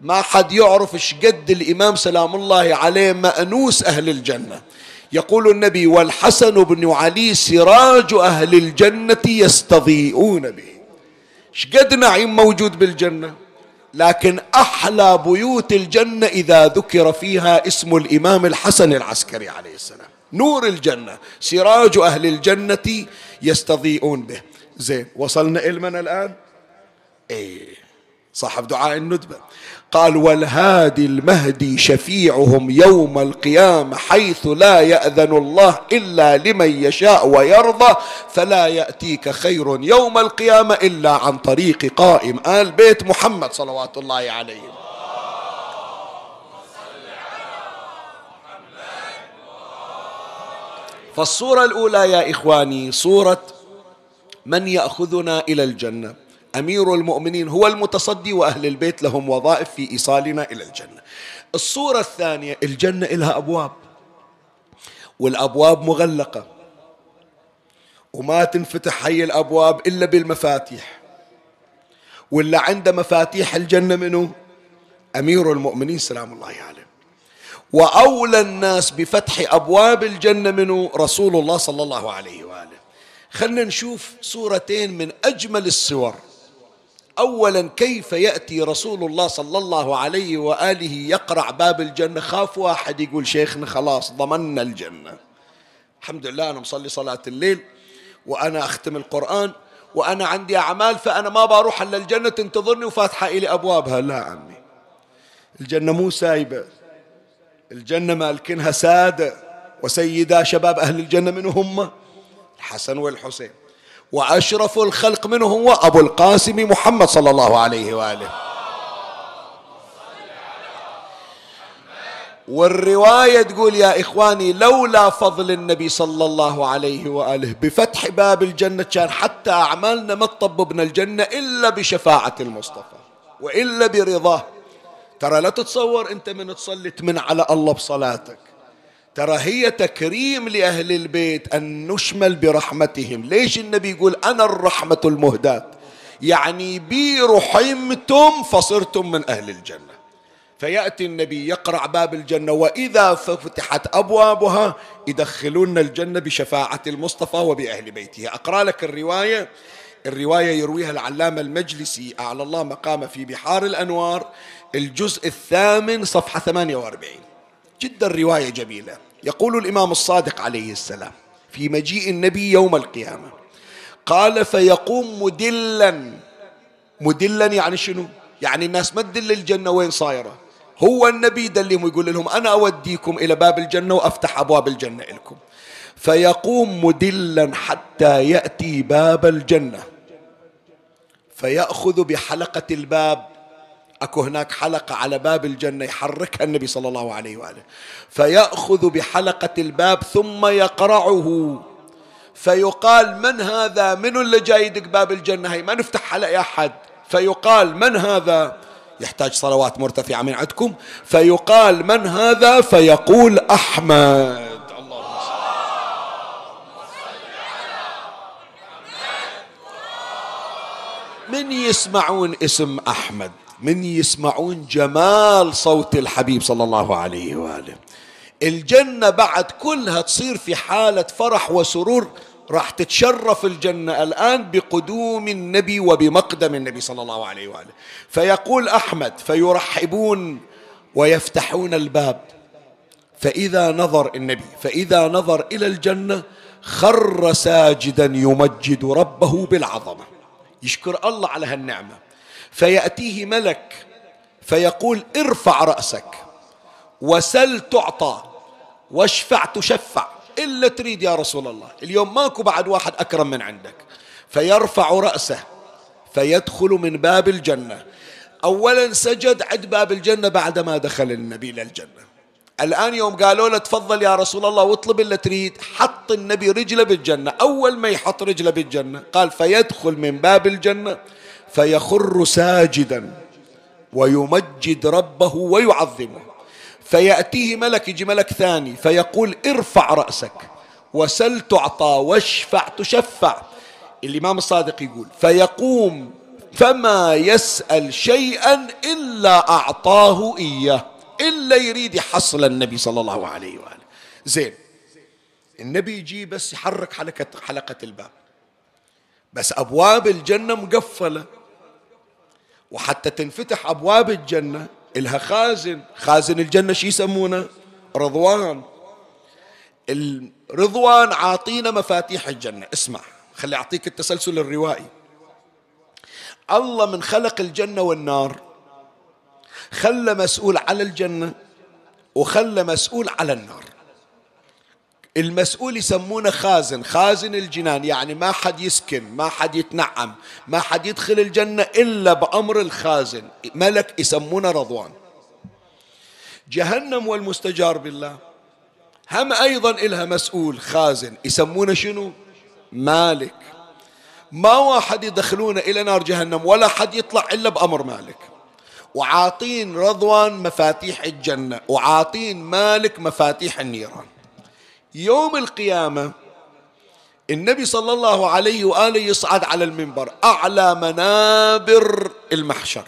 ما حد يعرف إيش قد الإمام سلام الله عليه مأنوس أهل الجنة. يقول النبي والحسن بن علي سراج أهل الجنة يستضيئون به. إيش قد نعيم موجود بالجنة؟ لكن أحلى بيوت الجنة إذا ذكر فيها اسم الإمام الحسن العسكري عليه السلام. نور الجنة. سراج أهل الجنة يستضيئون به. زين وصلنا إلمنا الآن؟ إيه صاحب دعاء الندبة. قال والهادي المهدي شفيعهم يوم القيامة حيث لا يأذن الله إلا لمن يشاء ويرضى فلا يأتيك خير يوم القيامة إلا عن طريق قائم آل بيت محمد صلوات الله عليه. فالصورة الأولى يا إخواني صورة من يأخذنا إلى الجنة؟ أمير المؤمنين هو المتصدي وأهل البيت لهم وظائف في إيصالنا إلى الجنة. الصورة الثانية الجنة لها أبواب والأبواب مغلقة. وما تنفتح هي الأبواب إلا بالمفاتيح. واللي عنده مفاتيح الجنة منه أمير المؤمنين سلام الله عليه. وأولى الناس بفتح أبواب الجنة منه رسول الله صلى الله عليه وآله. خلنا نشوف صورتين من أجمل الصور. أولا كيف يأتي رسول الله صلى الله عليه وآله يقرع باب الجنة؟ خاف واحد يقول شيخنا خلاص ضمنا الجنة. الحمد لله أنا مصلي صلاة الليل وأنا أختم القرآن وأنا عندي أعمال فأنا ما بروح إلا الجنة. تنتظرني وفاتحة إلي أبوابها. لا عمي الجنة مو سايبة الجنة مالكنها سادة. وسيدا شباب أهل الجنة من هم؟ الحسن والحسين. وأشرف الخلق منه هو أبو القاسم محمد صلى الله عليه وآله. والرواية تقول يا إخواني لولا فضل النبي صلى الله عليه وآله بفتح باب الجنة كان حتى أعمالنا ما تطببنا الجنة إلا بشفاعة المصطفى وإلا برضاه. ترى لا تتصور أنت من تصلي تمن على الله بصلاتك. ترى هي تكريم لأهل البيت أن نشمل برحمتهم. ليش النبي يقول أنا الرحمة المهداة؟ يعني بي رحمتم فصرتم من أهل الجنة. فيأتي النبي يقرع باب الجنة وإذا فتحت أبوابها يدخلون الجنة بشفاعة المصطفى وبأهل بيته. أقرأ لك الرواية. الرواية يرويها العلامة المجلسي أعلى الله مقامه في بحار الأنوار الجزء الثامن صفحة 48 جدا رواية جميلة. يقول الإمام الصادق عليه السلام في مجيء النبي يوم القيامة قال فيقوم مدلا. مدلا يعني شنو؟ يعني الناس ما تدل الجنة وين صايرة. هو النبي دلهم ويقول لهم أنا أوديكم إلى باب الجنة وأفتح أبواب الجنة لكم. فيقوم مدلا حتى يأتي باب الجنة. فيأخذ بحلقة الباب أكو هناك حلقة على باب الجنة يحركها النبي صلى الله عليه وآله. فيأخذ بحلقة الباب ثم يقرعه. فيقال من هذا؟ من اللي جاي يدق باب الجنة هي ما نفتح حلقة أحد. فيقال من هذا؟ يحتاج صلوات مرتفعة من عندكم. فيقال من هذا؟ فيقول أحمد. من يسمعون اسم أحمد؟ من يسمعون جمال صوت الحبيب صلى الله عليه وآله. الجنة بعد كلها تصير في حالة فرح وسرور راح تتشرف الجنة الآن بقدوم النبي وبمقدم النبي صلى الله عليه وآله. فيقول أحمد فيرحبون ويفتحون الباب. فإذا نظر النبي فإذا نظر إلى الجنة خر ساجدا يمجد ربه بالعظمة. يشكر الله على هالنعمة. فيأتيه ملك فيقول ارفع رأسك وسل تعطى واشفع تشفع إلا تريد يا رسول الله. اليوم ماكو بعد واحد أكرم من عندك. فيرفع رأسه فيدخل من باب الجنة. أولا سجد عند باب الجنة بعدما دخل النبي إلى الجنة. الآن يوم قالوا له تفضل يا رسول الله واطلب اللي تريد حط النبي رجله بالجنة. أول ما يحط رجله بالجنة قال فيدخل من باب الجنة. فيخر ساجدا ويمجد ربه ويعظمه. فيأتيه ملك يجي ملك ثاني فيقول ارفع رأسك وسل تعطى واشفع تشفع. الإمام الصادق يقول فيقوم فما يسأل شيئا إلا أعطاه إياه إلا يريد يحصل النبي صلى الله عليه وآله. زين النبي يجي بس يحرك حلقة حلقة الباب بس أبواب الجنة مقفلة. وحتى تنفتح أبواب الجنة إلها خازن. خازن الجنة شو يسمونه؟ رضوان. الرضوان عاطينا مفاتيح الجنة. اسمع خلي أعطيك التسلسل الروائي. الله من خلق الجنة والنار خلى مسؤول على الجنة وخلى مسؤول على النار. المسؤول يسمونه خازن خازن الجنان يعني ما حد يسكن ما حد يتنعم ما حد يدخل الجنة إلا بأمر الخازن. ملك يسمونه رضوان. جهنم والمستجار بالله. هم أيضا إلها مسؤول خازن. يسمونه شنو؟ مالك. ما واحد يدخلونه إلى نار جهنم ولا حد يطلع إلا بأمر مالك. وعاطين رضوان مفاتيح الجنة وعاطين مالك مفاتيح النيران. يوم القيامة النبي صلى الله عليه وآله يصعد على المنبر أعلى منابر المحشر.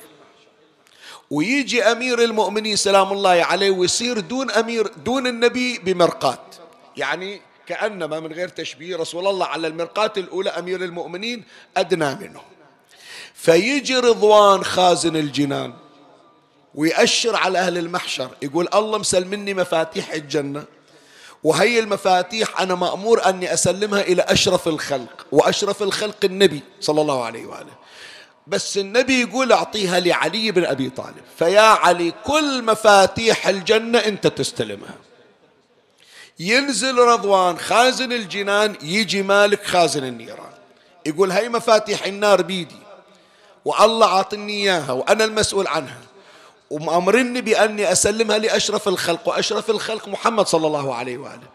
ويجي أمير المؤمنين سلام الله عليه ويصير دون أمير دون النبي بمرقات يعني كأنما من غير تشبيه رسول الله على المرقاة الأولى أمير المؤمنين أدنى منه. فيجي رضوان خازن الجنان ويأشر على أهل المحشر يقول الله مسلمني مفاتيح الجنة. وهي المفاتيح أنا مأمور أني أسلمها إلى أشرف الخلق وأشرف الخلق النبي صلى الله عليه وآله. بس النبي يقول أعطيها لعلي بن أبي طالب فيا علي كل مفاتيح الجنة أنت تستلمها. ينزل رضوان خازن الجنان يجي مالك خازن النيران. يقول هاي مفاتيح النار بيدي والله عاطني إياها وأنا المسؤول عنها. ومأمرني بأني أسلمها لأشرف الخلق وأشرف الخلق محمد صلى الله عليه وآله.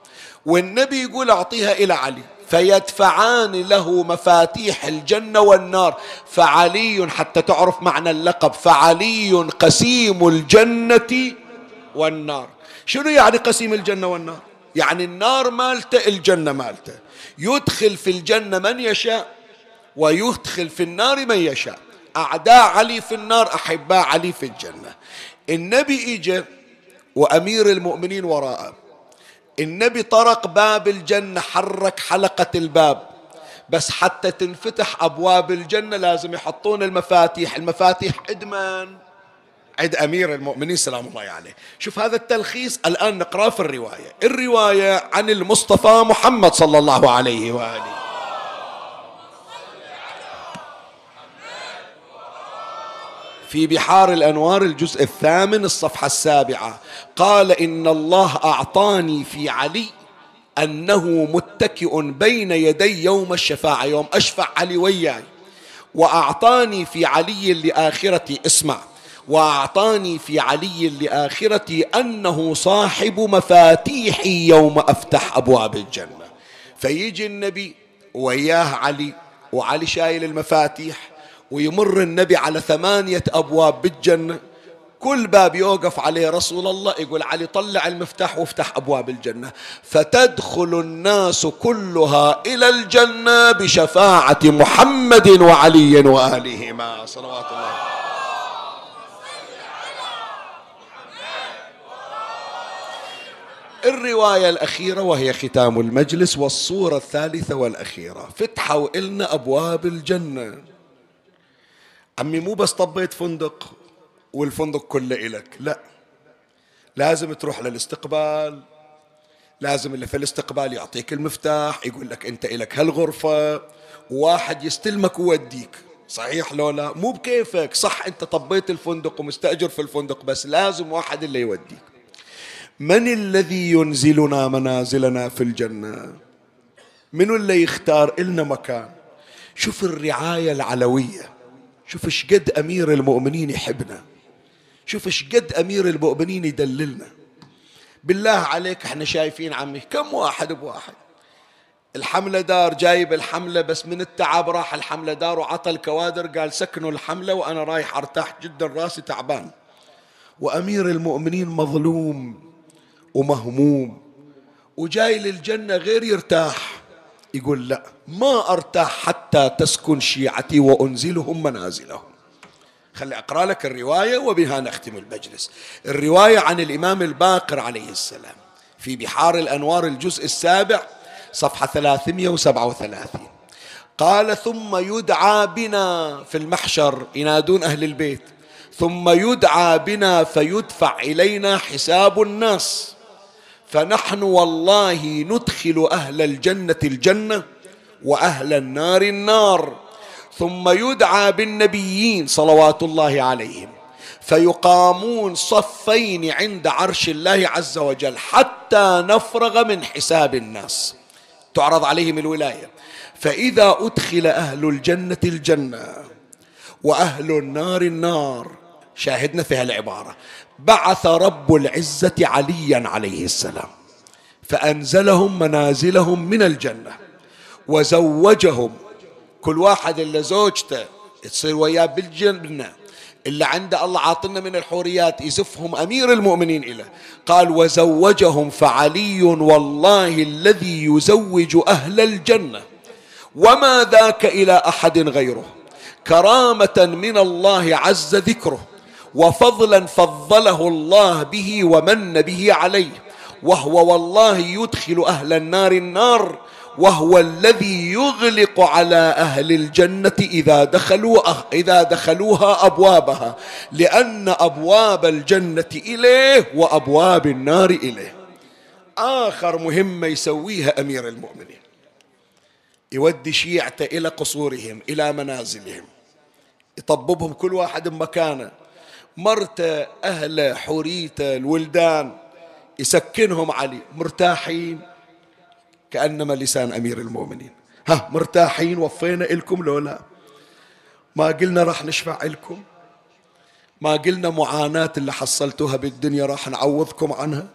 والنبي يقول أعطيها إلى علي فيدفعان له مفاتيح الجنة والنار. فعلي حتى تعرف معنى اللقب فعلي قسيم الجنة والنار. شنو يعني قسيم الجنة والنار؟ يعني النار مالته الجنة مالته. يدخل في الجنة من يشاء ويدخل في النار من يشاء. أعداء علي في النار أحباء علي في الجنة. النبي إجا وأمير المؤمنين وراءه النبي طرق باب الجنة حرك حلقة الباب. بس حتى تنفتح أبواب الجنة لازم يحطون المفاتيح. المفاتيح من؟ عند أمير المؤمنين سلام الله عليه. شوف هذا التلخيص الآن نقرأه في الرواية. الرواية عن المصطفى محمد صلى الله عليه وآله. في بحار الأنوار الجزء الثامن الصفحة السابعة. قال إن الله أعطاني في علي أنه متكئ بين يدي يوم الشفاعة يوم أشفع علي وياي. وأعطاني في علي لآخرتي اسمع. وأعطاني في علي لآخرتي أنه صاحب مفاتيحي يوم أفتح أبواب الجنة. فيجي النبي وياه علي وعلي شايل المفاتيح ويمر النبي على ثمانية أبواب بالجنة. كل باب يوقف عليه رسول الله يقول علي طلع المفتاح وافتح أبواب الجنة. فتدخل الناس كلها إلى الجنة بشفاعة محمد وعلي وآلهما. صلوات الله. الرواية الأخيرة وهي ختام المجلس والصورة الثالثة والأخيرة. فتحوا إلنا أبواب الجنة. عمي مو بس طبيت فندق والفندق كله إلك لا. لازم تروح للاستقبال لازم اللي في الاستقبال يعطيك المفتاح يقول لك أنت إلك هالغرفة وواحد يستلمك ويوديك. صحيح لو لا؟ مو بكيفك. صح أنت طبيت الفندق ومستأجر في الفندق بس لازم واحد اللي يوديك. من الذي ينزلنا منازلنا في الجنة؟ من اللي يختار إلنا مكان؟ شوف الرعاية العلوية. شوف إيش قد أمير المؤمنين يحبنا. شوف إيش قد أمير المؤمنين يدللنا. بالله عليك إحنا شايفين عمي كم واحد بواحد. الحملة دار جايب الحملة بس من التعب راح الحملة دار وعطى الكوادر قال سكنوا الحملة وأنا رايح أرتاح جدا راسي تعبان. وأمير المؤمنين مظلوم ومهموم. وجاي للجنة غير يرتاح. يقول لا ما أرتاح حتى تسكن شيعتي وأنزلهم منازلهم. خلي أقرأ لك الرواية وبها نختم المجلس. الرواية عن الإمام الباقر عليه السلام في بحار الأنوار الجزء السابع صفحة 337 قال ثم يدعى بنا في المحشر ينادون أهل البيت. ثم يدعى بنا فيدفع إلينا حساب الناس. فنحن والله ندخل أهل الجنة الجنة وأهل النار النار. ثم يدعى بالنبيين صلوات الله عليهم. فيقامون صفين عند عرش الله عز وجل حتى نفرغ من حساب الناس. تعرض عليهم الولاية. فإذا أدخل أهل الجنة الجنة وأهل النار النار شاهدنا في هالعباره بعث رب العزة عليا عليه السلام فأنزلهم منازلهم من الجنة وزوجهم. كل واحد اللي زوجته تصير وياه بالجنة اللي عنده الله عاطنا من الحوريات يزفهم أمير المؤمنين إليه. قال وزوجهم فعلي والله الذي يزوج أهل الجنة وما ذاك إلى أحد غيره. كرامة من الله عز ذكره وفضلا فضله الله به ومن به عليه. وهو والله يدخل أهل النار النار وهو الذي يغلق على أهل الجنة إذا دخلوا إذا دخلوها أبوابها لأن أبواب الجنة إليه وأبواب النار إليه. آخر مهمة يسويها أمير المؤمنين. يودي شيعته إلى قصورهم إلى منازلهم. يطببهم كل واحد مكانه مرته أهله حوريته الولدان يسكنهم علي مرتاحين؟ كأنما لسان أمير المؤمنين. ها مرتاحين؟ وفينا إلكم لو لا ما قلنا راح نشفع لكم ما قلنا معاناة اللي حصلتوها بالدنيا راح نعوضكم عنها.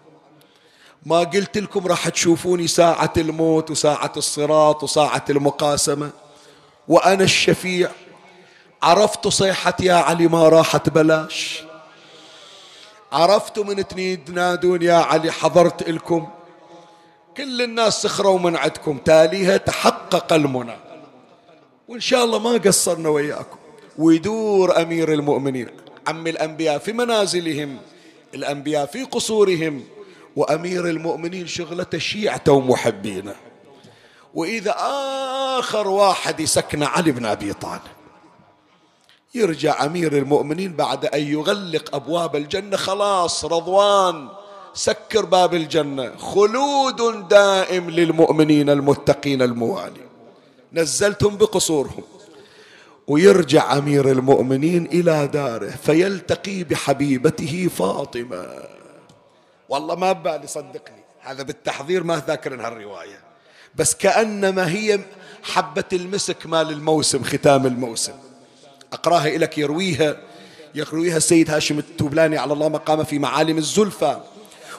ما قلت لكم راح تشوفوني ساعة الموت وساعة الصراط وساعة المقاسمة. وأنا الشفيع عرفتوا صيحة يا علي ما راحت بلاش. عرفتوا من تنادون يا علي حضرت لكم كل الناس سخروا من عندكم تاليها تحقق المنى. وإن شاء الله ما قصرنا وياكم. ويدور أمير المؤمنين. عم الأنبياء في منازلهم. الأنبياء في قصورهم. وأمير المؤمنين شغلته شيعته ومحبينه. وإذا آخر واحد يسكن علي بن أبي طالب. يرجع أمير المؤمنين بعد أن يغلق أبواب الجنة. خلاص رضوان سكر باب الجنة. خلود دائم للمؤمنين المتقين الموالي. نزلتم بقصورهم. ويرجع أمير المؤمنين إلى داره فيلتقي بحبيبته فاطمة. والله ما ببالي صدقني هذا بالتحضير ما ذاكر هالرواية. بس كأنما هي حبة المسك مال الموسم ختام الموسم. أقراها لك يرويها يرويها السيد هاشم التوبلاني على الله مقامه في معالم الزلفى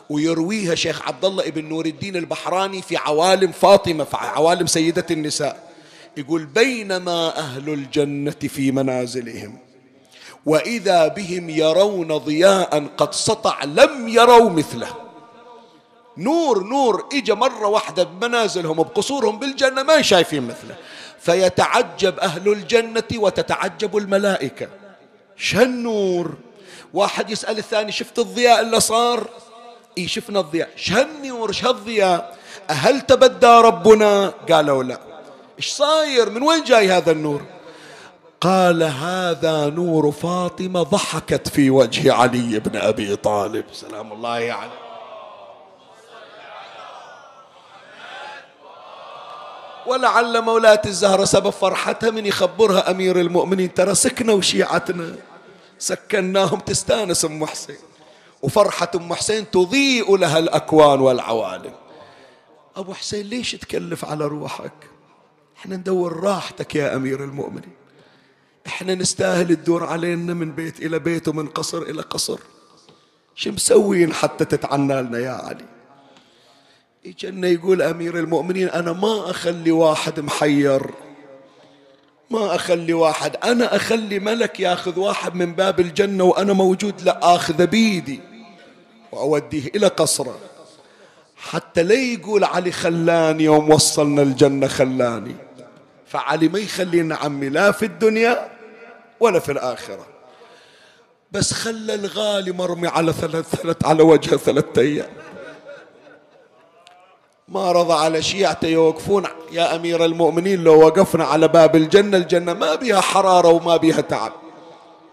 ويرويها شيخ عبد الله ابن نور الدين البحراني في عوالم فاطمة في عوالم سيدة النساء. يقول بينما أهل الجنة في منازلهم وإذا بهم يرون ضياء قد سطع لم يروا مثله. نور نور إجا مرة واحدة بمنازلهم وبقصورهم بالجنة ما شايفين مثله. فيتعجب أهل الجنة وتتعجب الملائكة. شهالنور واحد يسأل الثاني شفت الضياء اللي صار؟ إي شفنا الضياء. شهالنور شهالضياء أهل تبدى ربنا؟ قالوا لا. إيش صاير؟ من وين جاي هذا النور؟ قال هذا نور فاطمة ضحكت في وجه علي بن أبي طالب. سلام الله عليه. ولعل مولاة الزهرة سبب فرحتها من يخبرها أمير المؤمنين. ترى سكنة وشيعتنا. سكناهم تستانس أم حسين. وفرحة أم حسين تضيء لها الأكوان والعوالم. أبو حسين ليش تكلف على روحك؟ إحنا ندور راحتك يا أمير المؤمنين. إحنا نستاهل تدور علينا من بيت إلى بيت ومن قصر إلى قصر. شو مسوين حتى تتعنى لنا يا علي؟ يجينا يقول أمير المؤمنين أنا ما أخلي واحد محير. ما أخلي واحد. أنا أخلي ملك ياخذ واحد من باب الجنة وأنا موجود لا اخذه بيدي وأوديه إلى قصره. حتى لا يقول علي خلاني يوم وصلنا الجنة خلاني. فعلي ما يخلينا عمي لا في الدنيا ولا في الآخرة. بس خلى الغالي مرمي على ثلاث ثلاث على وجهه ثلاثة أيام. ما رضى على شيعته يوقفون يا أمير المؤمنين لو وقفنا على باب الجنة الجنة ما بها حرارة وما بها تعب.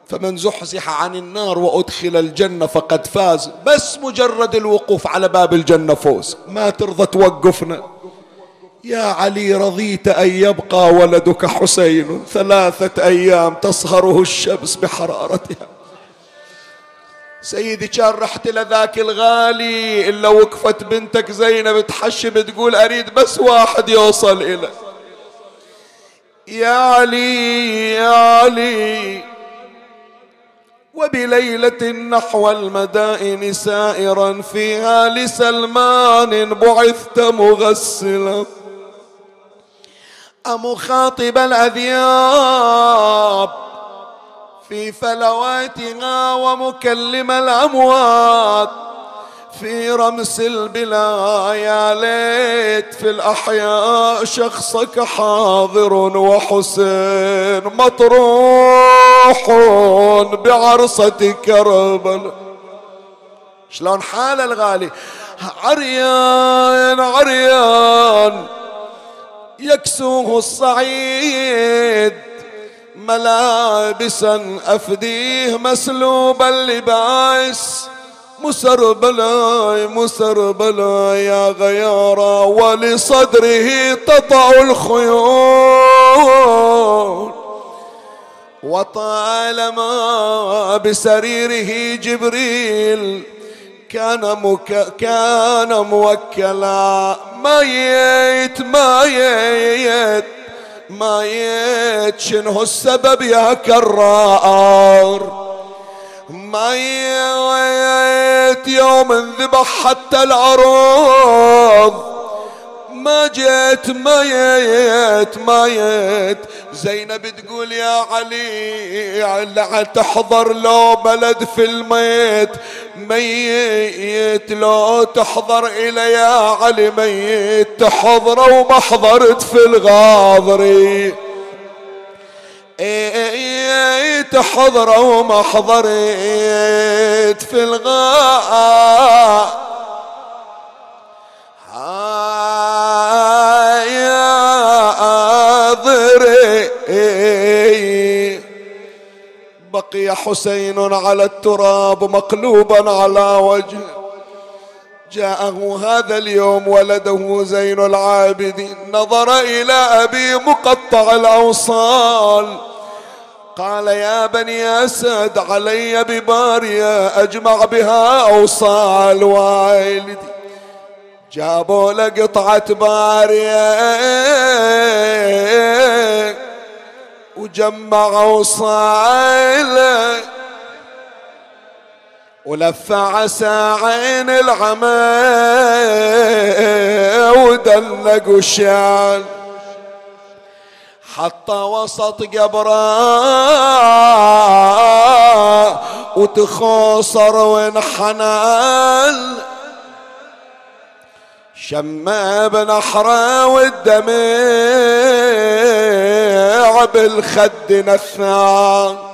فمن زحزح عن النار وأدخل الجنة فقد فاز. بس مجرد الوقوف على باب الجنة فوز. ما ترضى توقفنا. يا علي رضيت أن يبقى ولدك حسين. ثلاثة أيام تصهره الشمس بحرارتها. سيدي كان رحت لذاك الغالي إلا وقفت بنتك زينب تحشب تقول أريد بس واحد يوصل إلى. يا علي يا علي وبليلة نحو المدائن سائرا فيها لسلمان بعثت مغسلا. أمخاطب الأذياب في فلواتها ومكلم الأموات في رمس البلا يا ليت في الأحياء شخصك حاضر وحسين مطروح بعرصة كربل شلون حال الغالي؟ عريان عريان يكسوه الصعيد. ملابسا أفديه مسلوب اللباس مسربلا مسربلا يا غيارا ولصدره تطع الخيول. وطالما بسريره جبريل كان مك... كان موكلا. ميت ميت ميت شنو السبب يا كرار. ميت يوم انذبح حتى العروض. ما جيت ميت ميت زينب تقول يا علي لا تحضر لو بلد في الميت. ميت لو تحضر إلى يا علي ميت تحضر وما حضرت في الغاضري تحضر وما حضرت في الغاضري يا ضري بقي حسين على التراب مقلوبا على وجهه جاءه هذا اليوم ولده زين العابدين. نظر إلى أبي مقطع الأوصال. قال يا بني أسد علي ببارية أجمع بها أوصال والدي. جابوا له قطعة بارية وجمعوا صايله ولف عساعين العمى ودلق الشعل حط وسط قبره وتخوصر وانحنى شمى بنحره والدمع بالخد نثار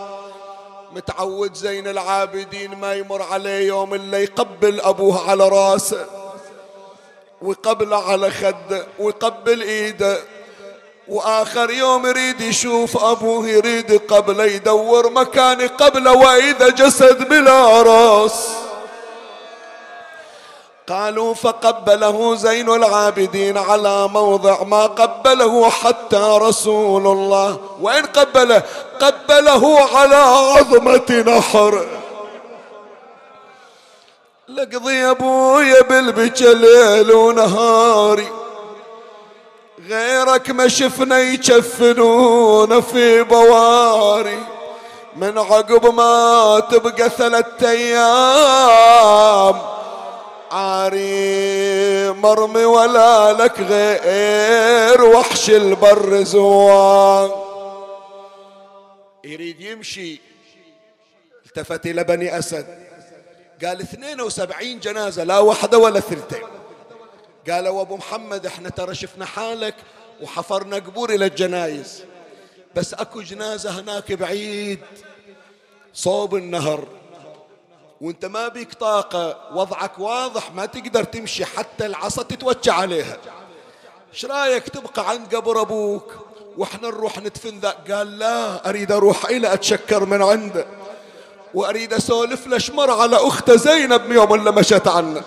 متعود زين العابدين ما يمر عليه يوم اللي يقبل أبوه على راسه ويقبله على خده ويقبل إيده. وآخر يوم يريد يشوف أبوه يريد قبله يدور مكان قبله وإذا جسد بلا راس. قالوا فقبله زين العابدين على موضع ما قبله حتى رسول الله. وين قبله قبله على عظمة نحر. لقضي ابويا بالبكى ليل ونهاري. غيرك ما شفنا يكفنون في بواري. من عقب ما تبقى ثلاثة أيام عاري مرمي ولا لك غير وحش البر زوان. يريد يمشي. التفت إلى بني أسد. قال 72 جنازة لا واحدة ولا ثلثين. قالوا أبو محمد إحنا ترى شفنا حالك وحفرنا قبور إلى الجنايز. بس أكو جنازة هناك بعيد. صوب النهر. وانت ما بيك طاقة وضعك واضح ما تقدر تمشي حتى العصا تتوجع عليها. إيش رأيك تبقى عند قبر أبوك؟ وإحنا نروح ندفن ذا قال لا أريد أروح إلى أتشكر من عنده. وأريد أسولف له شمر على أخته زينب يوم اللي مشت عنه؟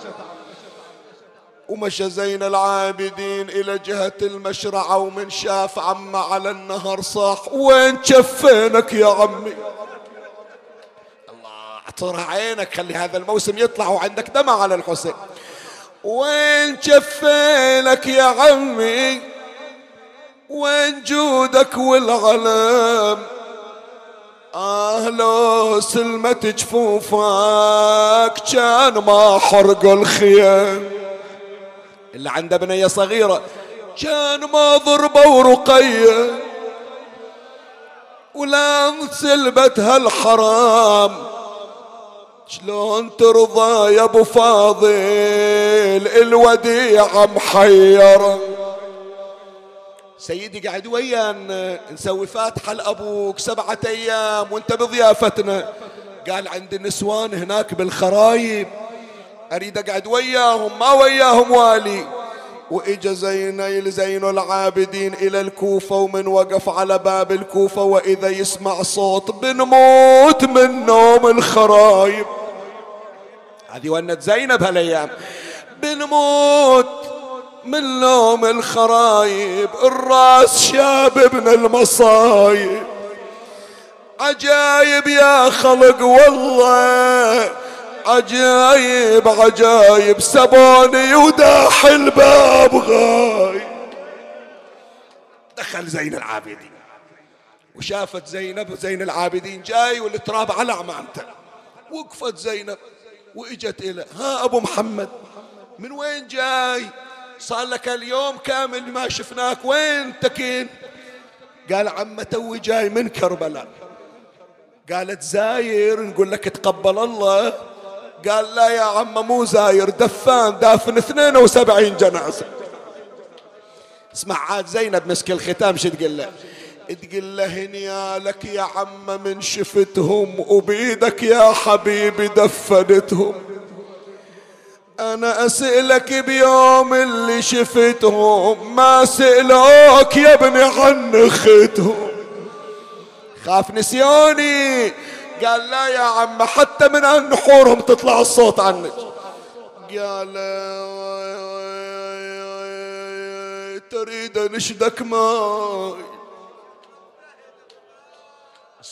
ومشى زين العابدين إلى جهة المشرعة ومن شاف عمه على النهر صاح. وين شفينك يا عمي؟ اعطرها عينك خلي هذا الموسم يطلع وعندك دمع على الحسين. وين جفينك يا عمي؟ وين جودك والعلم آه لو سلمت جفوفك كان ما حرق الخيام. اللي عنده بنية صغيرة كان ما ضربة ورقية. ولا سلبت هالحرام شلون ترضى يا ابو فاضل؟ الوديعة محيرة سيدي قاعد ويانا نسوي فاتحة لأبوك سبعة أيام وانت بضيافتنا. قال عندي نسوان هناك بالخرايب. أريد أقعد وياهم ما وياهم والي. وإجا زين زين العابدين إلى الكوفة ومن وقف على باب الكوفة وإذا يسمع صوت بنموت من نوم الخرايب. هذه ونت زينب هالأيام. بنموت من لوم الخرايب الراس شاب ابن المصايب. عجايب يا خلق والله عجايب عجايب سبوني وداح الباب غاي دخل زين العابدين. وشافت زينب زين العابدين جاي والتراب على عمامته وقفت زينب. وإجت إلى ها أبو محمد من وين جاي؟ صار لك اليوم كامل ما شفناك وين تكين؟ قال عم توي جاي من كربلاء. قالت زاير نقول لك تقبل الله. قال لا يا عم مو زاير دفان دافن 72 جنازة. اسمع عاد زينب مسك الختام شو تقول له؟ تقول له هنيالك يا عم من شفتهم وبيدك يا حبيبي دفنتهم. أنا أسألك بيوم اللي شفتهم ما سألوك يا ابني عن اختهم خاف نسيوني؟ قال لا يا عم حتى من نحورهم تطلع الصوت عنك. قال تريد نشدك ماي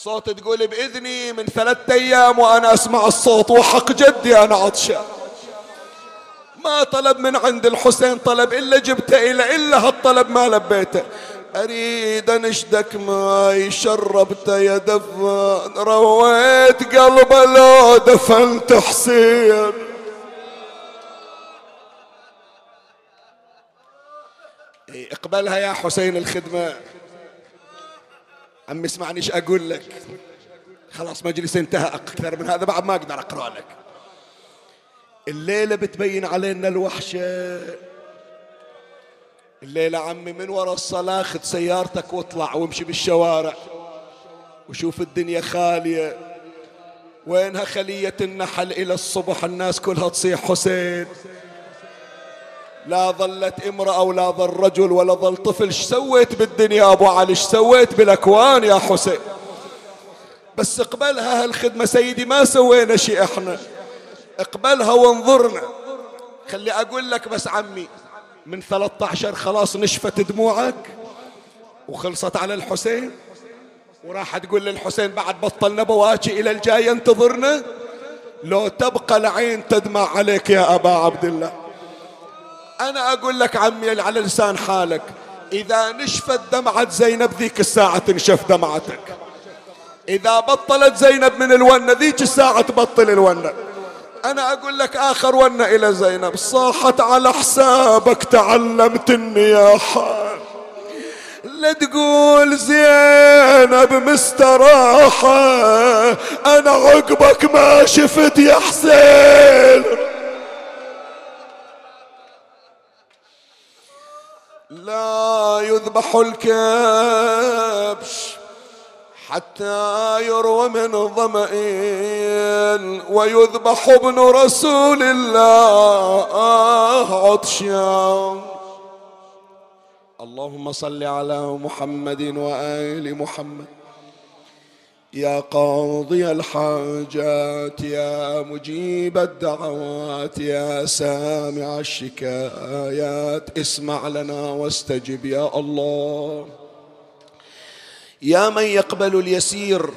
الصوت تقول بإذني من ثلاثة أيام وأنا أسمع الصوت وحق جدي أنا عطشان ما طلب من عند الحسين طلب إلا جبته إلى إلا هالطلب ما لبيته. أريد أنشدك ماي شربت يا دفان رويت قلبه لو دفنت حسين. اقبلها يا حسين الخدمة. عمي اسمعني إيش أقول لك؟ خلاص مجلس انتهى أكثر من هذا بعد ما أقدر أقرأ لك. الليلة بتبين علينا الوحشة. الليلة عمي من وراء الصلاة خذ سيارتك واطلع وامشي بالشوارع وشوف الدنيا خالية. وينها خلية النحل إلى الصبح الناس كلها تصيح حسين. لا ظلت امرأة ولا ظل رجل ولا ظل طفل. إيش سويت بالدنيا أبو علي؟ إيش سويت بالأكوان يا حسين؟ بس اقبلها هالخدمة سيدي ما سوينا شيء إحنا. اقبلها وانظرنا. خلي أقول لك بس عمي من 13 خلاص نشفت دموعك وخلصت على الحسين. وراح تقول للحسين بعد بطلنا بواكي إلى الجاي انتظرنا لو تبقى العين تدمع عليك يا أبا عبد الله. أنا أقول لك عمي على لسان حالك إذا نشفت دمعة زينب ذيك الساعة تنشف دمعتك. إذا بطلت زينب من الونة ذيك الساعة تبطل الونة. أنا أقول لك آخر ونة إلى زينب صاحت على حسابك تعلمت النياحة لا تقول زينب مستراحة أنا عقبك ما شفت يا حسين. يذبح الكبش حتى يروى من ظمأ ويذبح ابن رسول الله عطشا. اللهم صل على محمد وآل محمد. يا قاضي الحاجات يا مجيب الدعوات يا سامع الشكايات اسمع لنا واستجب يا الله. يا من يقبل اليسير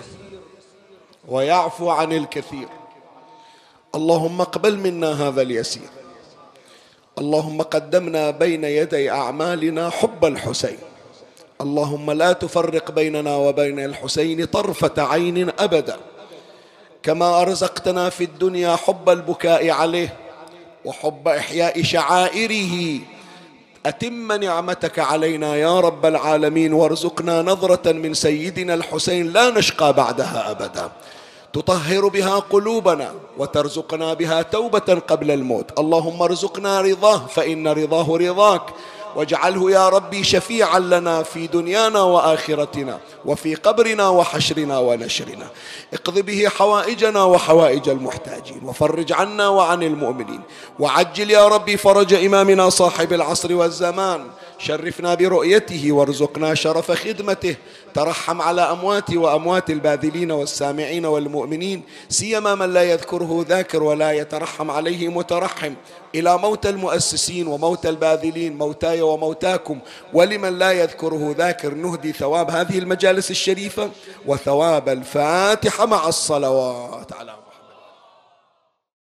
ويعفو عن الكثير. اللهم اقبل منا هذا اليسير. اللهم قدمنا بين يدي أعمالنا حب الحسين. اللهم لا تفرق بيننا وبين الحسين طرفة عين أبدا. كما أرزقتنا في الدنيا حب البكاء عليه وحب إحياء شعائره. أتم نعمتك علينا يا رب العالمين وارزقنا نظرة من سيدنا الحسين لا نشقى بعدها أبدا. تطهر بها قلوبنا وترزقنا بها توبة قبل الموت. اللهم ارزقنا رضاه فإن رضاه رضاك. واجعله يا ربي شفيعا لنا في دنيانا وآخرتنا وفي قبرنا وحشرنا ونشرنا. اقض به حوائجنا وحوائج المحتاجين وفرج عنا وعن المؤمنين. وعجل يا ربي فرج إمامنا صاحب العصر والزمان. شرفنا برؤيته وارزقنا شرف خدمته. ترحم على امواتي وأموات الباذلين والسامعين والمؤمنين. سيما من لا يذكره ذاكر ولا يترحم عليه مترحم. إلى موت المؤسسين وموت الباذلين موتاي وموتاكم. ولمن لا يذكره ذاكر نهدي ثواب هذه المجالس الشريفة وثواب الفاتحة مع الصلوات.